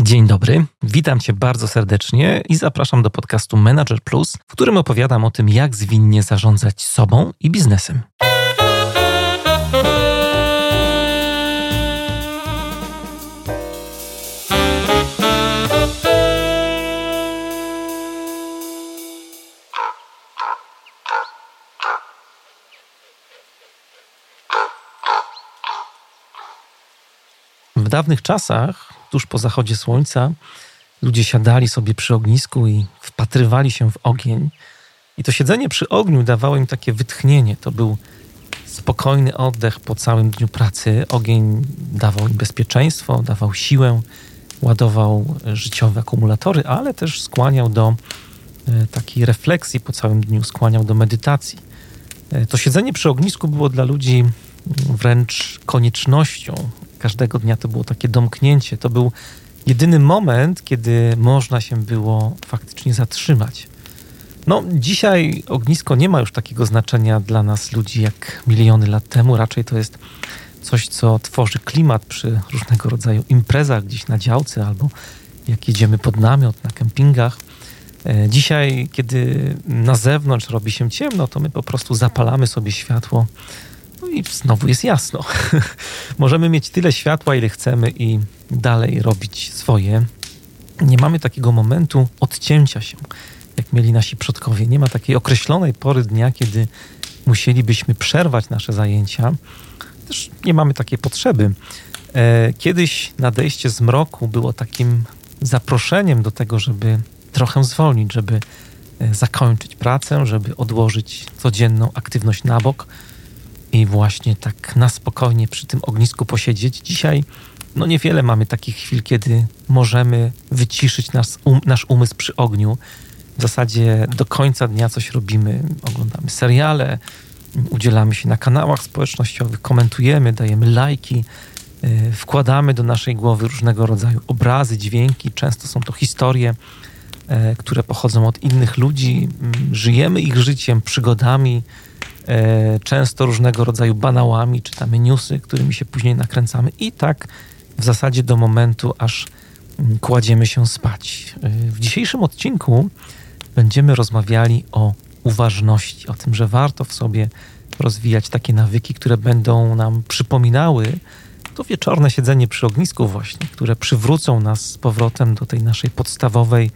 Dzień dobry, witam Cię bardzo serdecznie i zapraszam do podcastu Manager Plus, w którym opowiadam o tym, jak zwinnie zarządzać sobą i biznesem. W dawnych czasach, tuż po zachodzie słońca, ludzie siadali sobie przy ognisku i wpatrywali się w ogień. I to siedzenie przy ogniu dawało im takie wytchnienie. To był spokojny oddech po całym dniu pracy. Ogień dawał im bezpieczeństwo, dawał siłę, ładował życiowe akumulatory, ale też skłaniał do e, takiej refleksji po całym dniu, skłaniał do medytacji. E, to siedzenie przy ognisku było dla ludzi wręcz koniecznością. Każdego dnia to było takie domknięcie. To był jedyny moment, kiedy można się było faktycznie zatrzymać. No, dzisiaj ognisko nie ma już takiego znaczenia dla nas ludzi jak miliony lat temu. Raczej to jest coś, co tworzy klimat przy różnego rodzaju imprezach gdzieś na działce albo jak jedziemy pod namiot na kempingach. E, dzisiaj, kiedy na zewnątrz robi się ciemno, to my po prostu zapalamy sobie światło i znowu jest jasno. Możemy mieć tyle światła, ile chcemy i dalej robić swoje. Nie mamy takiego momentu odcięcia się, jak mieli nasi przodkowie. Nie ma takiej określonej pory dnia, kiedy musielibyśmy przerwać nasze zajęcia. Też nie mamy takiej potrzeby. E, kiedyś nadejście zmroku było takim zaproszeniem do tego, żeby trochę zwolnić, żeby e, zakończyć pracę, żeby odłożyć codzienną aktywność na bok i właśnie tak na spokojnie przy tym ognisku posiedzieć. Dzisiaj no niewiele mamy takich chwil, kiedy możemy wyciszyć nas, um, nasz umysł przy ogniu. W zasadzie do końca dnia coś robimy, oglądamy seriale, udzielamy się na kanałach społecznościowych, komentujemy, dajemy lajki, yy, wkładamy do naszej głowy różnego rodzaju obrazy, dźwięki. Często są to historie, yy, które pochodzą od innych ludzi. Yy, żyjemy ich życiem, przygodami, często różnego rodzaju banałami, czytamy newsy, którymi się później nakręcamy i tak w zasadzie do momentu, aż mm, kładziemy się spać. E, w dzisiejszym odcinku będziemy rozmawiali o uważności, o tym, że warto w sobie rozwijać takie nawyki, które będą nam przypominały to wieczorne siedzenie przy ognisku właśnie, które przywrócą nas z powrotem do tej naszej podstawowej,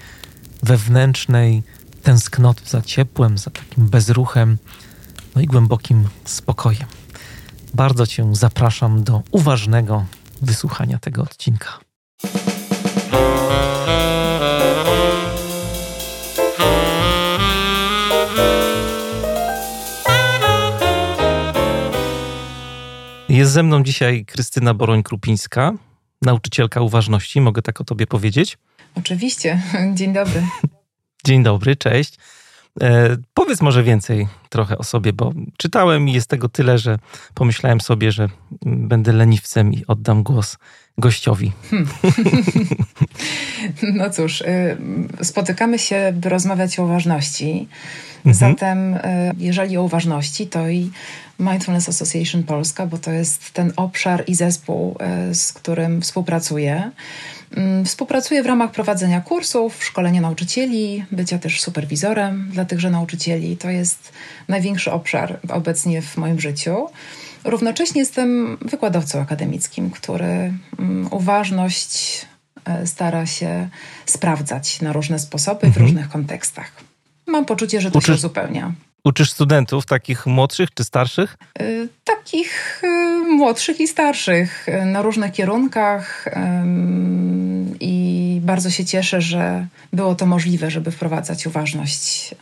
wewnętrznej tęsknoty za ciepłem, za takim bezruchem, no i głębokim spokojem. Bardzo Cię zapraszam do uważnego wysłuchania tego odcinka. Jest ze mną dzisiaj Krystyna Boroń-Krupińska, nauczycielka uważności. Mogę tak o tobie powiedzieć? Oczywiście. Dzień dobry. Dzień dobry, cześć. E, powiedz może więcej trochę o sobie, bo czytałem i jest tego tyle, że pomyślałem sobie, że będę leniwcem i oddam głos gościowi. Hmm. No cóż, y, spotykamy się, by rozmawiać o uważności. Mhm. Zatem, y, jeżeli o uważności, to i Mindfulness Association Polska, bo to jest ten obszar i zespół, y, z którym współpracuję. Mm, współpracuję w ramach prowadzenia kursów, szkolenia nauczycieli, bycia też superwizorem dla tychże nauczycieli. To jest największy obszar obecnie w moim życiu. Równocześnie jestem wykładowcą akademickim, który mm, uważność e, stara się sprawdzać na różne sposoby mhm. w różnych kontekstach. Mam poczucie, że to Uczy... się uzupełnia. Uczysz studentów takich młodszych czy starszych? Y, takich y, młodszych i starszych y, na różnych kierunkach i bardzo się cieszę, że było to możliwe, żeby wprowadzać uważność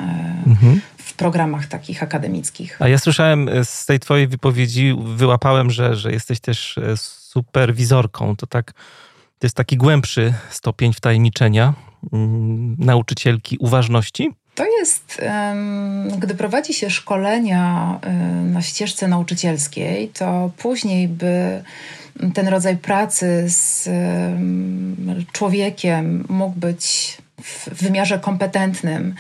mhm. w programach takich akademickich. A ja słyszałem z tej twojej wypowiedzi, wyłapałem, że, że jesteś też superwizorką. To tak, to jest taki głębszy stopień wtajemniczenia mm, nauczycielki uważności. To jest, gdy prowadzi się szkolenia na ścieżce nauczycielskiej, to później, by ten rodzaj pracy z człowiekiem mógł być w wymiarze kompetentnym,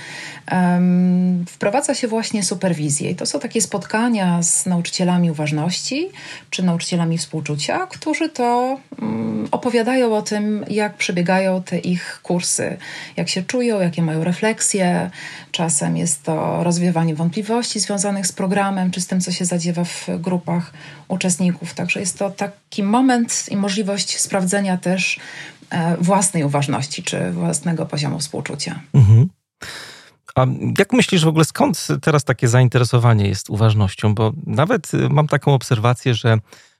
wprowadza się właśnie superwizję. I to są takie spotkania z nauczycielami uważności czy nauczycielami współczucia, którzy to mm, opowiadają o tym, jak przebiegają te ich kursy, jak się czują, jakie mają refleksje. Czasem jest to rozwiewanie wątpliwości związanych z programem czy z tym, co się zadziewa w grupach uczestników. Także jest to taki moment i możliwość sprawdzenia też własnej uważności czy własnego poziomu współczucia. Mhm. A jak myślisz w ogóle, skąd teraz takie zainteresowanie jest uważnością? Bo nawet y, mam taką obserwację, że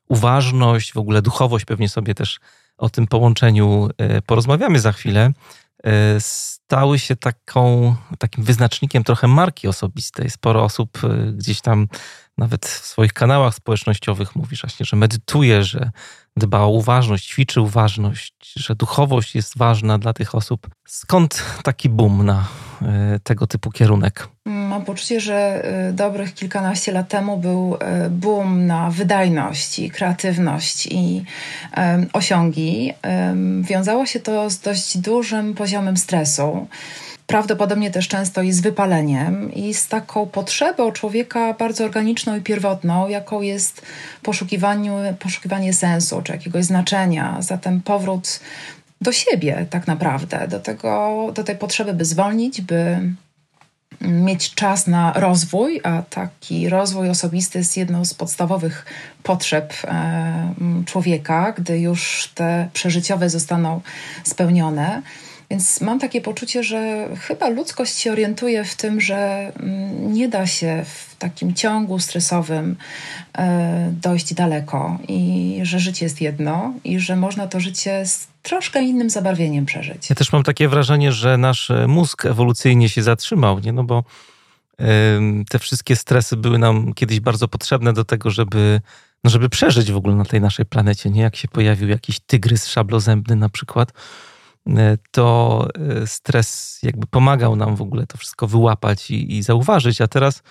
uważność, w ogóle duchowość, pewnie sobie też o tym połączeniu y, porozmawiamy za chwilę, y, stały się taką, takim wyznacznikiem trochę marki osobistej. Sporo osób gdzieś tam nawet w swoich kanałach społecznościowych mówisz właśnie, że medytuje, że dba o uważność, ćwiczy uważność, że duchowość jest ważna dla tych osób. Skąd taki boom na e, tego typu kierunek? Mam poczucie, że e, dobrych kilkanaście lat temu był e, boom na wydajność i kreatywność i osiągi. Wiązało się to z dość dużym poziomem stresu prawdopodobnie też często i z wypaleniem, i z taką potrzebą człowieka bardzo organiczną i pierwotną, jaką jest poszukiwanie sensu czy jakiegoś znaczenia. Zatem powrót do siebie, tak naprawdę, do, tego, do tej potrzeby, by zwolnić, by mieć czas na rozwój, a taki rozwój osobisty jest jedną z podstawowych potrzeb e, człowieka, gdy już te przeżyciowe zostaną spełnione. Więc mam takie poczucie, że chyba ludzkość się orientuje w tym, że mm, nie da się w takim ciągu stresowym e, dojść daleko i że życie jest jedno i że można to życie z troszkę innym zabarwieniem przeżyć. Ja też mam takie wrażenie, że nasz mózg ewolucyjnie się zatrzymał, nie? No bo te wszystkie stresy były nam kiedyś bardzo potrzebne do tego, żeby, no żeby przeżyć w ogóle na tej naszej planecie, nie? Jak się pojawił jakiś tygrys szablozębny na przykład, E, to e, stres jakby pomagał nam w ogóle to wszystko wyłapać i, i zauważyć, a teraz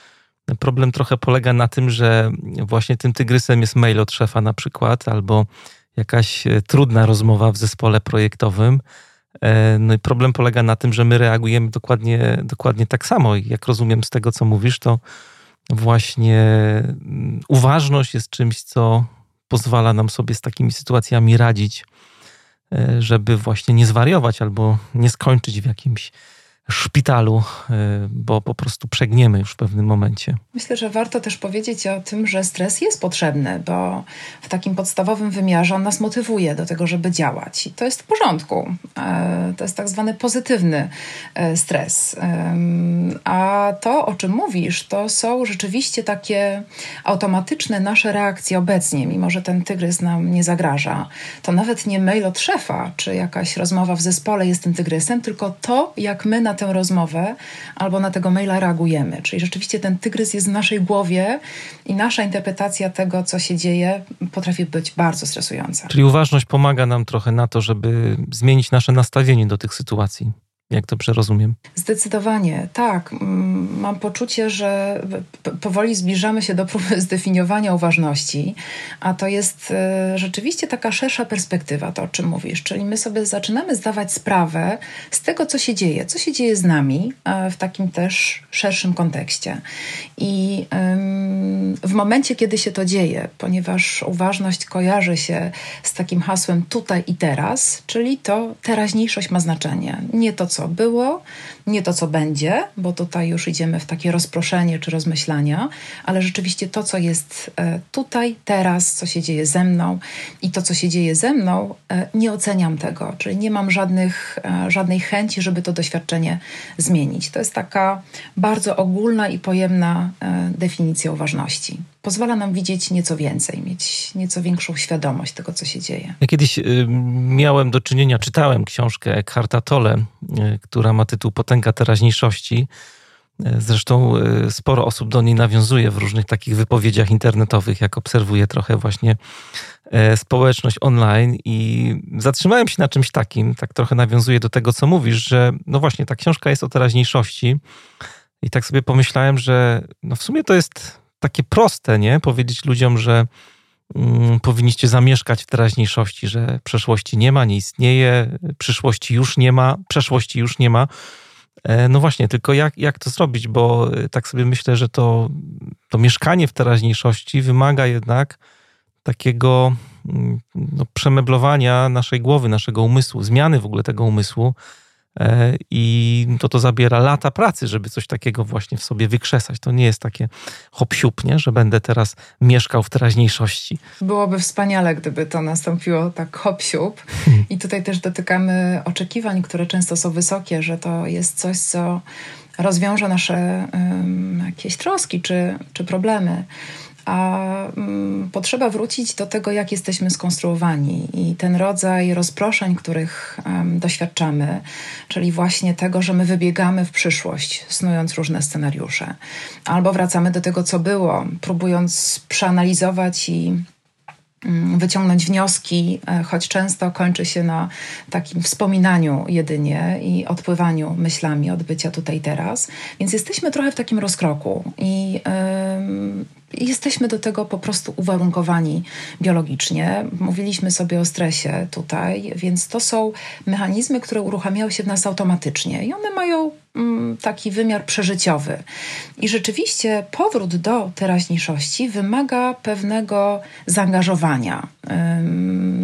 problem trochę polega na tym, że właśnie tym tygrysem jest mail od szefa na przykład, albo jakaś e, trudna rozmowa w zespole projektowym. No i problem polega na tym, że my reagujemy dokładnie, dokładnie tak samo. I jak rozumiem z tego, co mówisz, to właśnie mm, uważność jest czymś, co pozwala nam sobie z takimi sytuacjami radzić E, żeby właśnie nie zwariować albo nie skończyć w jakimś szpitalu, y, bo po prostu przegniemy już w pewnym momencie. Myślę, że warto też powiedzieć o tym, że stres jest potrzebny, bo w takim podstawowym wymiarze on nas motywuje do tego, żeby działać. I to jest w porządku. E, to jest tak zwany pozytywny e, stres. A to, o czym mówisz, to są rzeczywiście takie automatyczne nasze reakcje obecnie, mimo że ten tygrys nam nie zagraża. To nawet nie mail od szefa, czy jakaś rozmowa w zespole jest tym tygrysem, tylko to, jak my na tę rozmowę albo na tego maila reagujemy. Czyli rzeczywiście ten tygrys jest w naszej głowie i nasza interpretacja tego, co się dzieje, potrafi być bardzo stresująca. Czyli uważność pomaga nam trochę na to, żeby zmienić nasze nastawienie do tych sytuacji. Jak dobrze rozumiem? Zdecydowanie, tak. Mam poczucie, że powoli zbliżamy się do próby zdefiniowania uważności, a to jest e, rzeczywiście taka szersza perspektywa, to o czym mówisz. Czyli my sobie zaczynamy zdawać sprawę z tego, co się dzieje, co się dzieje z nami w takim też szerszym kontekście. I w momencie, kiedy się to dzieje, ponieważ uważność kojarzy się z takim hasłem tutaj i teraz, czyli to teraźniejszość ma znaczenie, nie to, co było, nie to, co będzie, bo tutaj już idziemy w takie rozproszenie czy rozmyślania, ale rzeczywiście to, co jest e, tutaj, teraz, co się dzieje ze mną i to, co się dzieje ze mną, e, nie oceniam tego, czyli nie mam żadnych, e, żadnej chęci, żeby to doświadczenie zmienić. To jest taka bardzo ogólna i pojemna definicja uważności pozwala nam widzieć nieco więcej, mieć nieco większą świadomość tego, co się dzieje. Ja kiedyś y, miałem do czynienia, czytałem książkę Eckharta Tolle, y, która ma tytuł Potęga teraźniejszości. Y, zresztą sporo osób do niej nawiązuje w różnych takich wypowiedziach internetowych, jak obserwuję trochę właśnie społeczność online i zatrzymałem się na czymś takim, tak trochę nawiązuje do tego, co mówisz, że no właśnie ta książka jest o teraźniejszości i tak sobie pomyślałem, że no w sumie to jest takie proste, nie? Powiedzieć ludziom, że mm, powinniście zamieszkać w teraźniejszości, że przeszłości nie ma, nie istnieje, przyszłości już nie ma, przeszłości już nie ma. E, no właśnie, tylko jak, jak to zrobić? Bo e, tak sobie myślę, że to, to mieszkanie w teraźniejszości wymaga jednak takiego mm, no, przemeblowania naszej głowy, naszego umysłu, zmiany w ogóle tego umysłu. E, I to to zabiera lata pracy, żeby coś takiego właśnie w sobie wykrzesać. To nie jest takie hop nie? że będę teraz mieszkał w teraźniejszości. Byłoby wspaniale, gdyby to nastąpiło tak hop I tutaj też dotykamy oczekiwań, które często są wysokie, że to jest coś, co rozwiąże nasze um, jakieś troski czy, czy problemy a mm, potrzeba wrócić do tego, jak jesteśmy skonstruowani i ten rodzaj rozproszeń, których doświadczamy, czyli właśnie tego, że my wybiegamy w przyszłość, snując różne scenariusze, albo wracamy do tego, co było, próbując przeanalizować i mm, wyciągnąć wnioski, e, choć często kończy się na takim wspominaniu jedynie i odpływaniu myślami od bycia tutaj teraz. Więc jesteśmy trochę w takim rozkroku i yy, jesteśmy do tego po prostu uwarunkowani biologicznie. Mówiliśmy sobie o stresie tutaj, więc to są mechanizmy, które uruchamiają się w nas automatycznie i one mają mm, taki wymiar przeżyciowy. I rzeczywiście powrót do teraźniejszości wymaga pewnego zaangażowania,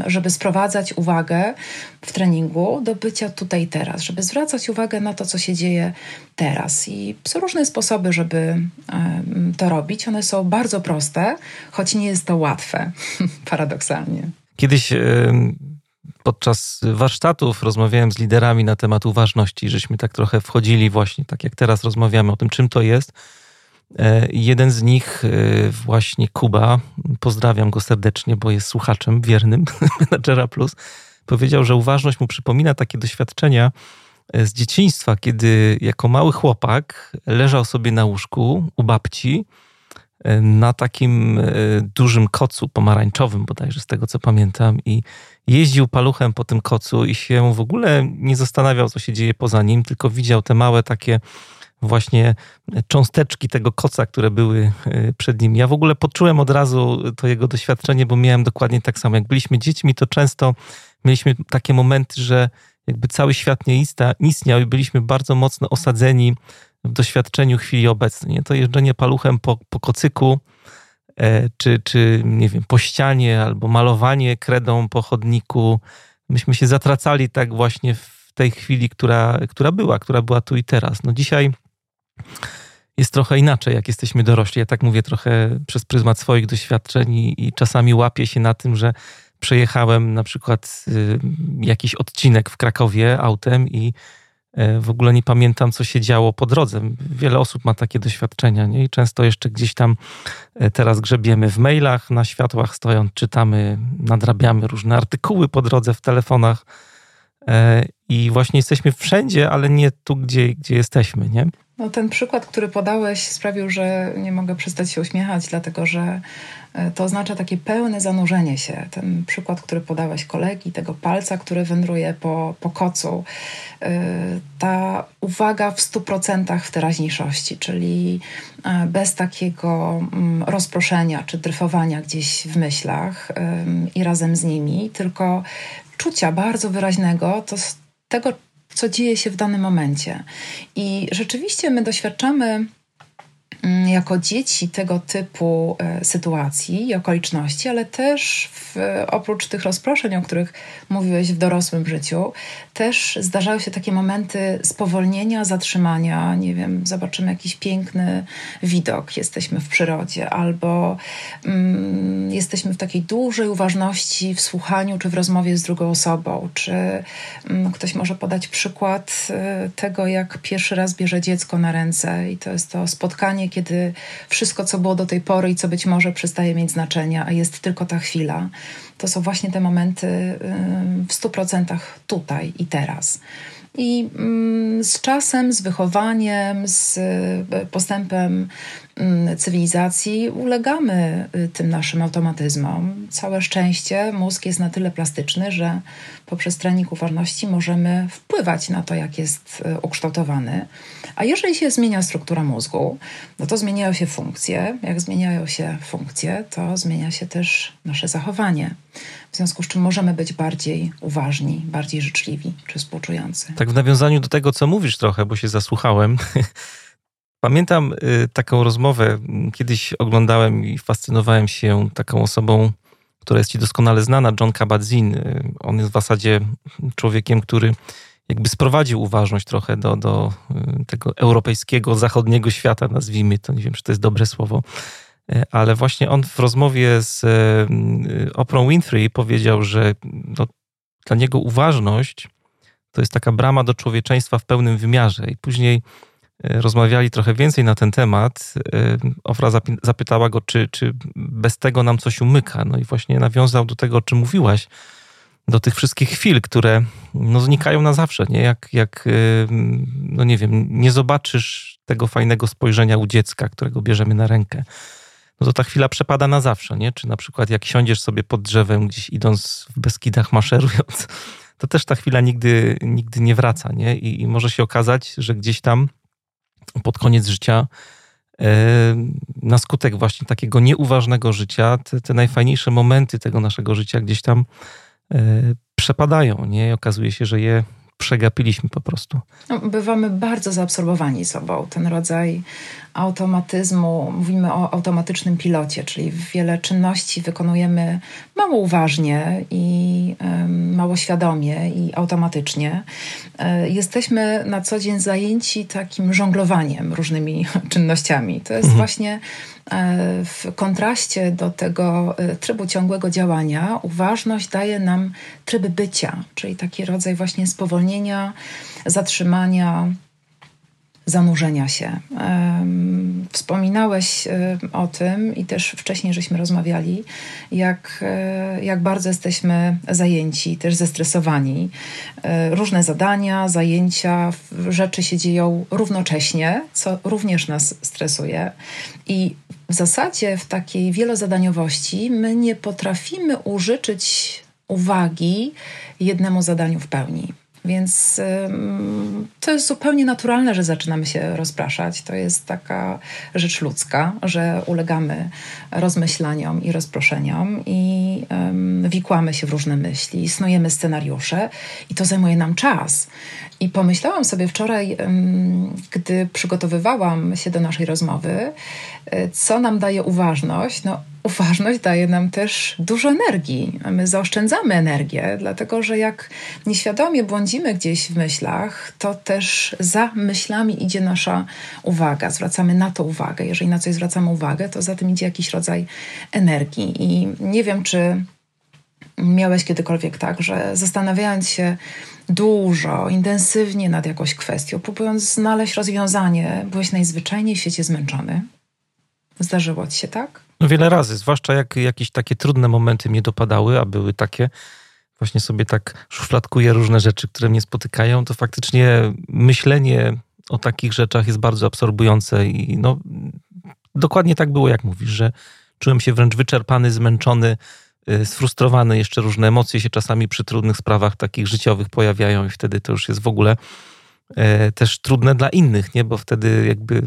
żeby sprowadzać uwagę w treningu do bycia tutaj teraz, żeby zwracać uwagę na to, co się dzieje teraz. I są różne sposoby, żeby to robić. One są bardzo proste, choć nie jest to łatwe, paradoksalnie. Kiedyś podczas warsztatów rozmawiałem z liderami na temat uważności, żeśmy tak trochę wchodzili właśnie, tak jak teraz rozmawiamy o tym, czym to jest. E, jeden z nich, e, właśnie Kuba, pozdrawiam go serdecznie, bo jest słuchaczem wiernym Menadżera Plus, powiedział, że uważność mu przypomina takie doświadczenia e, z dzieciństwa, kiedy jako mały chłopak leżał sobie na łóżku u babci na takim dużym kocu pomarańczowym, bodajże z tego co pamiętam, i jeździł paluchem po tym kocu i się w ogóle nie zastanawiał, co się dzieje poza nim, tylko widział te małe takie właśnie cząsteczki tego koca, które były e, przed nim. Ja w ogóle poczułem od razu to jego doświadczenie, bo miałem dokładnie tak samo. Jak byliśmy dziećmi, to często mieliśmy takie momenty, że jakby cały świat nie istniał i byliśmy bardzo mocno osadzeni w doświadczeniu chwili obecnej. To jeżdżenie paluchem po, po kocyku, e, czy, czy nie wiem, po ścianie, albo malowanie kredą po chodniku. Myśmy się zatracali tak właśnie w tej chwili, która, która była, która była tu i teraz. No dzisiaj jest trochę inaczej, jak jesteśmy dorośli. Ja tak mówię trochę przez pryzmat swoich doświadczeń i, i czasami łapię się na tym, że przejechałem na przykład y, jakiś odcinek w Krakowie autem i y, w ogóle nie pamiętam, co się działo po drodze. Wiele osób ma takie doświadczenia nie? i często jeszcze gdzieś tam y, teraz grzebiemy w mailach, na światłach stojąc, czytamy, nadrabiamy różne artykuły po drodze w telefonach i właśnie jesteśmy wszędzie, ale nie tu, gdzie, gdzie jesteśmy. Nie? No, ten przykład, który podałeś, sprawił, że nie mogę przestać się uśmiechać, dlatego że e, to oznacza takie pełne zanurzenie się. Ten przykład, który podałeś kolegi, tego palca, który wędruje po, po kocu, e, ta uwaga w stu procentach w teraźniejszości, czyli e, bez takiego mm, rozproszenia czy dryfowania gdzieś w myślach i razem z nimi, tylko czucia bardzo wyraźnego, to tego, co dzieje się w danym momencie. I rzeczywiście my doświadczamy Mm, jako dzieci tego typu e, sytuacji i okoliczności, ale też w, oprócz tych rozproszeń, o których mówiłeś w dorosłym życiu, też zdarzały się takie momenty spowolnienia, zatrzymania. Nie wiem, zobaczymy jakiś piękny widok, jesteśmy w przyrodzie, albo mm, jesteśmy w takiej dużej uważności w słuchaniu czy w rozmowie z drugą osobą, czy mm, ktoś może podać przykład y, tego, jak pierwszy raz bierze dziecko na ręce i to jest to spotkanie, kiedy wszystko, co było do tej pory i co być może przestaje mieć znaczenia, a jest tylko ta chwila, to są właśnie te momenty w stu procentach tutaj i teraz. I z czasem, z wychowaniem, z e, postępem cywilizacji ulegamy y, tym naszym automatyzmom. Całe szczęście mózg jest na tyle plastyczny, że poprzez trening uważności możemy wpływać na to, jak jest e, ukształtowany. A jeżeli się zmienia struktura mózgu, no to zmieniają się funkcje. Jak zmieniają się funkcje, to zmienia się też nasze zachowanie. W związku z czym możemy być bardziej uważni, bardziej życzliwi czy współczujący. Tak w nawiązaniu do tego, co mówisz trochę, bo się zasłuchałem. Pamiętam y, taką rozmowę, kiedyś oglądałem i fascynowałem się taką osobą, która jest ci doskonale znana, John Kabat-Zinn. Y, on jest w zasadzie człowiekiem, który jakby sprowadził uważność trochę do, do y, tego europejskiego, zachodniego świata, nazwijmy to, nie wiem, czy to jest dobre słowo, ale właśnie on w rozmowie z Oprah Winfrey powiedział, że no, dla niego uważność to jest taka brama do człowieczeństwa w pełnym wymiarze. I później rozmawiali trochę więcej na ten temat, y, Ofra zapytała go, czy, czy bez tego nam coś umyka. No i właśnie nawiązał do tego, o czym mówiłaś, do tych wszystkich chwil, które no, znikają na zawsze. Nie? Jak, jak, y, no nie wiem, nie zobaczysz tego fajnego spojrzenia u dziecka, którego bierzemy na rękę, no to ta chwila przepada na zawsze. Nie? Czy na przykład jak siądziesz sobie pod drzewem, gdzieś idąc w Beskidach, maszerując, to też ta chwila nigdy, nigdy nie wraca. Nie? I, I może się okazać, że gdzieś tam pod koniec życia e, na skutek właśnie takiego nieuważnego życia, te, te najfajniejsze momenty tego naszego życia gdzieś tam e, przepadają, nie? I okazuje się, że je przegapiliśmy po prostu. No, bywamy bardzo zaabsorbowani sobą. Ten rodzaj automatyzmu, mówimy o automatycznym pilocie, czyli wiele czynności wykonujemy mało uważnie i mało świadomie i automatycznie. E, jesteśmy na co dzień zajęci takim żonglowaniem różnymi czynnościami. To jest mhm. właśnie e, w kontraście do tego e, trybu ciągłego działania, uważność daje nam tryb bycia, czyli taki rodzaj właśnie spowolnienia, zatrzymania, zanurzenia się. Wspominałeś o tym i też wcześniej żeśmy rozmawiali, jak, e, jak bardzo jesteśmy zajęci, też zestresowani. E, różne zadania, zajęcia, rzeczy się dzieją równocześnie, co również nas stresuje. I w zasadzie w takiej wielozadaniowości my nie potrafimy użyczyć uwagi jednemu zadaniu w pełni. Więc to jest zupełnie naturalne, że zaczynamy się rozpraszać. To jest taka rzecz ludzka, że ulegamy rozmyślaniom i rozproszeniom i um, wikłamy się w różne myśli, snujemy scenariusze i to zajmuje nam czas. I pomyślałam sobie wczoraj, gdy przygotowywałam się do naszej rozmowy, e, co nam daje uważność. No, uważność daje nam też dużo energii. My zaoszczędzamy energię, dlatego że jak nieświadomie błądzimy gdzieś w myślach, to też za myślami idzie nasza uwaga. Zwracamy na to uwagę. Jeżeli na coś zwracamy uwagę, to za tym idzie jakiś rodzaj energii. I nie wiem, czy miałeś kiedykolwiek tak, że zastanawiając się dużo, intensywnie nad jakąś kwestią, próbując znaleźć rozwiązanie, byłeś najzwyczajniej w świecie zmęczony? Zdarzyło ci się tak? No wiele razy, zwłaszcza jak jakieś takie trudne momenty mnie dopadały, a były takie, właśnie sobie tak szufladkuję różne rzeczy, które mnie spotykają, to faktycznie myślenie o takich rzeczach jest bardzo absorbujące i no dokładnie tak było, jak mówisz, że czułem się wręcz wyczerpany, zmęczony, y, sfrustrowany, jeszcze różne emocje się czasami przy trudnych sprawach takich życiowych pojawiają i wtedy to już jest w ogóle e, też trudne dla innych, nie? bo wtedy jakby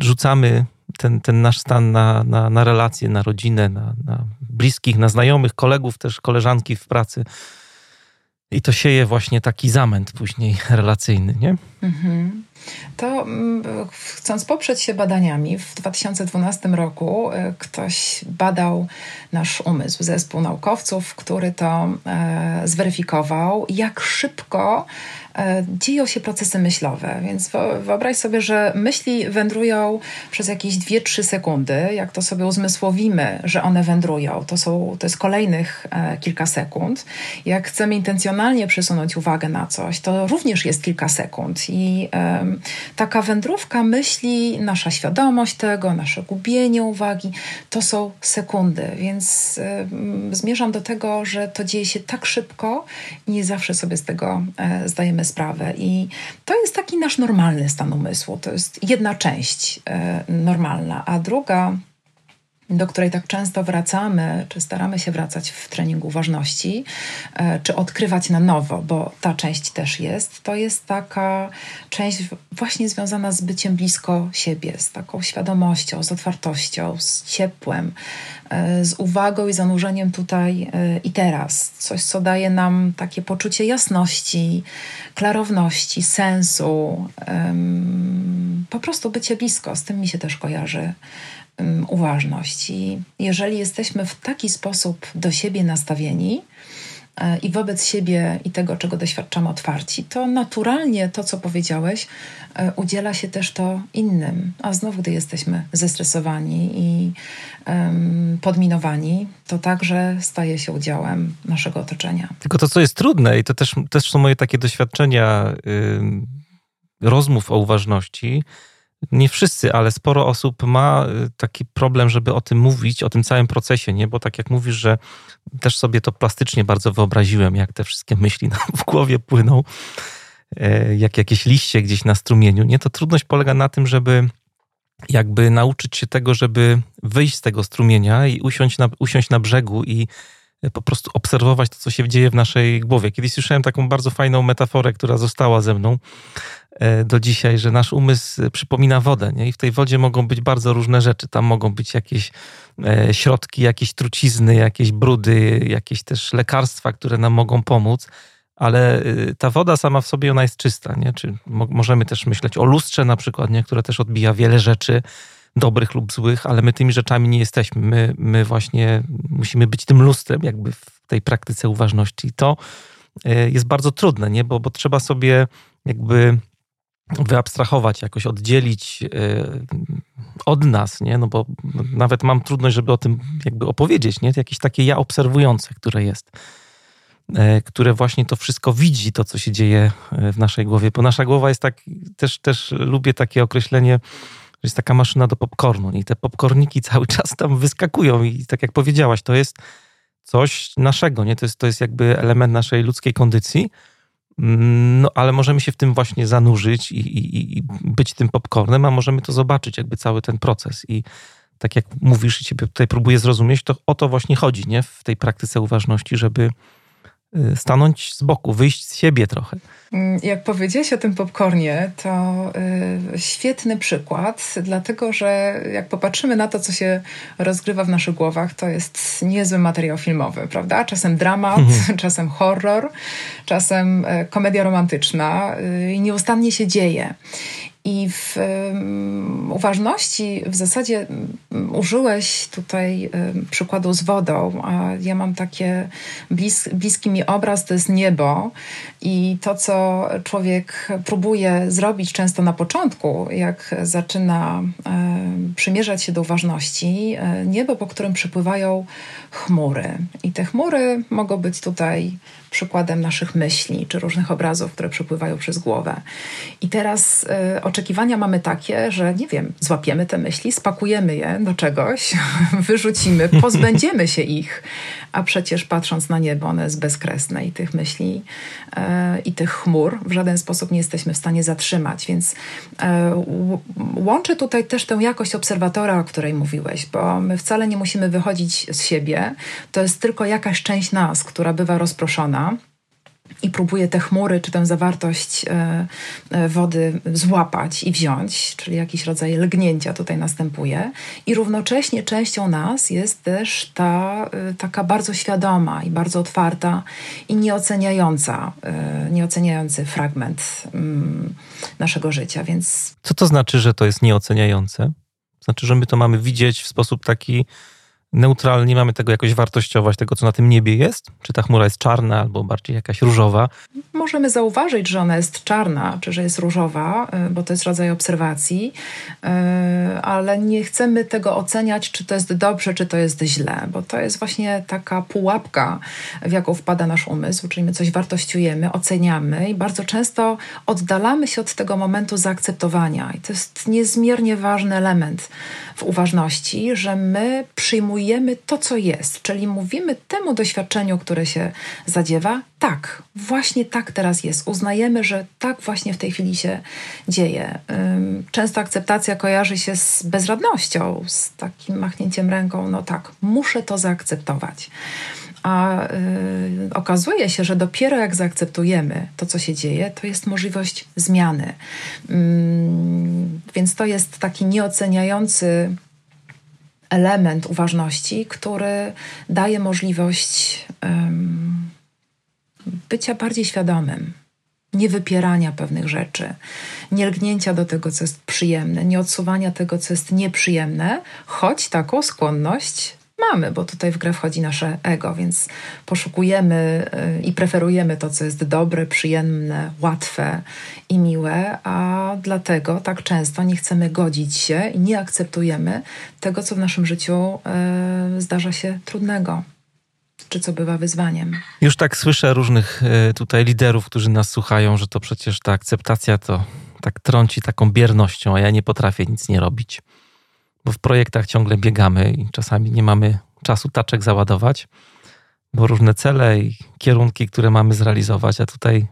rzucamy ten, ten nasz stan na, na, na relacje, na rodzinę, na, na bliskich, na znajomych, kolegów, też koleżanki w pracy. I to sieje właśnie taki zamęt później relacyjny, nie? Mhm. To mm, chcąc poprzeć się badaniami, w 2012 roku e, ktoś badał nasz umysł, zespół naukowców, który to e, zweryfikował, jak szybko E, dzieją się procesy myślowe. Więc wyobraź sobie, że myśli wędrują przez jakieś 2-3 sekundy. Jak to sobie uzmysłowimy, że one wędrują, to, są, to jest kolejnych kilka sekund. Jak chcemy intencjonalnie przesunąć uwagę na coś, to również jest kilka sekund. I taka wędrówka myśli, nasza świadomość tego, nasze gubienie uwagi, to są sekundy. Więc zmierzam do tego, że to dzieje się tak szybko i nie zawsze sobie z tego e, zdajemy sprawę. I to jest taki nasz normalny stan umysłu. To jest jedna część e, normalna, a druga do której tak często wracamy, czy staramy się wracać w treningu uważności, e, czy odkrywać na nowo, bo ta część też jest, to jest taka część właśnie związana z byciem blisko siebie, z taką świadomością, z otwartością, z ciepłem, e, z uwagą i zanurzeniem tutaj e, i teraz. Coś, co daje nam takie poczucie jasności, klarowności, sensu, po prostu bycie blisko. Z tym mi się też kojarzy uważność. I jeżeli jesteśmy w taki sposób do siebie nastawieni e, i wobec siebie i tego, czego doświadczamy, otwarci, to naturalnie to, co powiedziałeś, e, udziela się też to innym. A znowu, gdy jesteśmy zestresowani i um, podminowani, to także staje się udziałem naszego otoczenia. Tylko to, co jest trudne, i to też, też są moje takie doświadczenia yy, rozmów o uważności, nie wszyscy, ale sporo osób ma y, taki problem, żeby o tym mówić, o tym całym procesie, nie? Bo tak jak mówisz, że też sobie to plastycznie bardzo wyobraziłem, jak te wszystkie myśli nam w głowie płyną, e, jak jakieś liście gdzieś na strumieniu, nie? To trudność polega na tym, żeby jakby nauczyć się tego, żeby wyjść z tego strumienia i usiąść na, usiąść na brzegu i po prostu obserwować to, co się dzieje w naszej głowie. Kiedyś słyszałem taką bardzo fajną metaforę, która została ze mną e, do dzisiaj, że nasz umysł przypomina wodę nie? i w tej wodzie mogą być bardzo różne rzeczy. Tam mogą być jakieś e, środki, jakieś trucizny, jakieś brudy, jakieś też lekarstwa, które nam mogą pomóc, ale e, ta woda sama w sobie ona jest czysta. Nie? Czy możemy też myśleć o lustrze na przykład, nie? które też odbija wiele rzeczy dobrych lub złych, ale my tymi rzeczami nie jesteśmy. My, my właśnie musimy być tym lustrem jakby w tej praktyce uważności. I to e, jest bardzo trudne, nie? Bo, bo trzeba sobie jakby wyabstrahować, jakoś oddzielić e, od nas, nie? No bo nawet mam trudność, żeby o tym jakby opowiedzieć, nie? Jakieś takie ja obserwujące, które jest e, które właśnie to wszystko widzi, to co się dzieje w naszej głowie, bo nasza głowa jest tak, też, też lubię takie określenie jest taka maszyna do popcornu i te popcorniki cały czas tam wyskakują i tak jak powiedziałaś, to jest coś naszego, nie? To jest, to jest jakby element naszej ludzkiej kondycji, mm, no ale możemy się w tym właśnie zanurzyć i, i, i być tym popcornem, a możemy to zobaczyć, jakby cały ten proces i tak jak mówisz i ciebie tutaj próbuję zrozumieć, to o to właśnie chodzi, nie? W tej praktyce uważności, żeby stanąć z boku, wyjść z siebie trochę. Mm, jak powiedziałeś o tym popcornie, to y, świetny przykład, dlatego że jak popatrzymy na to, co się rozgrywa w naszych głowach, to jest niezły materiał filmowy, prawda? Czasem dramat, mhm. czasem horror, czasem y, komedia romantyczna y, i nieustannie się dzieje. I w um, uważności w zasadzie użyłeś tutaj um, przykładu z wodą, a ja mam takie blis, bliski mi obraz, to jest niebo i to, co człowiek próbuje zrobić często na początku, jak zaczyna przymierzać się do uważności, e, niebo, po którym przepływają chmury. I te chmury mogą być tutaj przykładem naszych myśli czy różnych obrazów, które przepływają przez głowę. I teraz y, oczekiwania mamy takie, że nie wiem, złapiemy te myśli, spakujemy je do czegoś, wyrzucimy, pozbędziemy się ich, a przecież patrząc na niebo, one jest bezkresne i tych myśli y, i tych chmur w żaden sposób nie jesteśmy w stanie zatrzymać. Więc y, łączę tutaj też tę jakość obserwatora, o której mówiłeś, bo my wcale nie musimy wychodzić z siebie. To jest tylko jakaś część nas, która bywa rozproszona i próbuje te chmury czy tę zawartość e, e, wody złapać i wziąć, czyli jakiś rodzaj lgnięcia tutaj następuje. I równocześnie częścią nas jest też ta e, taka bardzo świadoma i bardzo otwarta i nieoceniająca, nieoceniający fragment mm, naszego życia. Więc... Co to znaczy, że to jest nieoceniające? Znaczy, że my to mamy widzieć w sposób taki neutralnie mamy tego jakoś wartościować, tego co na tym niebie jest? Czy ta chmura jest czarna albo bardziej jakaś różowa? Możemy zauważyć, że ona jest czarna, czy że jest różowa, y, bo to jest rodzaj obserwacji, y, ale nie chcemy tego oceniać, czy to jest dobrze, czy to jest źle, bo to jest właśnie taka pułapka, w jaką wpada nasz umysł, czyli my coś wartościujemy, oceniamy i bardzo często oddalamy się od tego momentu zaakceptowania. I to jest niezmiernie ważny element w uważności, że my przyjmujemy to, co jest, czyli mówimy temu doświadczeniu, które się zadziewa, tak, właśnie tak teraz jest. Uznajemy, że tak właśnie w tej chwili się dzieje. Często akceptacja kojarzy się z bezradnością, z takim machnięciem ręką, no tak, muszę to zaakceptować. A y, okazuje się, że dopiero jak zaakceptujemy to, co się dzieje, to jest możliwość zmiany. Ym, więc to jest taki nieoceniający element uważności, który daje możliwość bycia bardziej świadomym, nie wypierania pewnych rzeczy, nie lgnięcia do tego, co jest przyjemne, nie odsuwania tego, co jest nieprzyjemne, choć taką skłonność mamy, bo tutaj w grę wchodzi nasze ego, więc poszukujemy y, i preferujemy to, co jest dobre, przyjemne, łatwe i miłe, a dlatego tak często nie chcemy godzić się i nie akceptujemy tego, co w naszym życiu y, zdarza się trudnego czy co bywa wyzwaniem. Już tak słyszę różnych y, tutaj liderów, którzy nas słuchają, że to przecież ta akceptacja to tak trąci taką biernością, a ja nie potrafię nic nie robić bo w projektach ciągle biegamy i czasami nie mamy czasu taczek załadować, bo różne cele i kierunki, które mamy zrealizować, a tutaj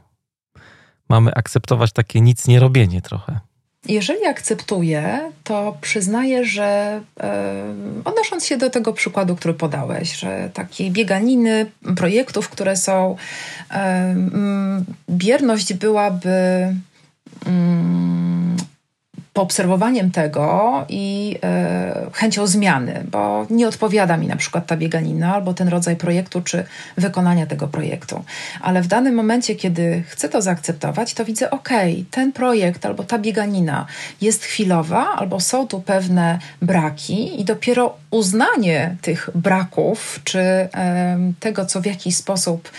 mamy akceptować takie nic nie robienie trochę. Jeżeli akceptuję, to przyznaję, że e, odnosząc się do tego przykładu, który podałeś, że takie bieganiny projektów, które są, e, bierność byłaby. Mm, poobserwowaniem tego i e, chęcią zmiany, bo nie odpowiada mi na przykład ta bieganina albo ten rodzaj projektu czy wykonania tego projektu. Ale w danym momencie, kiedy chcę to zaakceptować, to widzę, ok, ten projekt albo ta bieganina jest chwilowa, albo są tu pewne braki i dopiero uznanie tych braków czy tego, co w jakiś sposób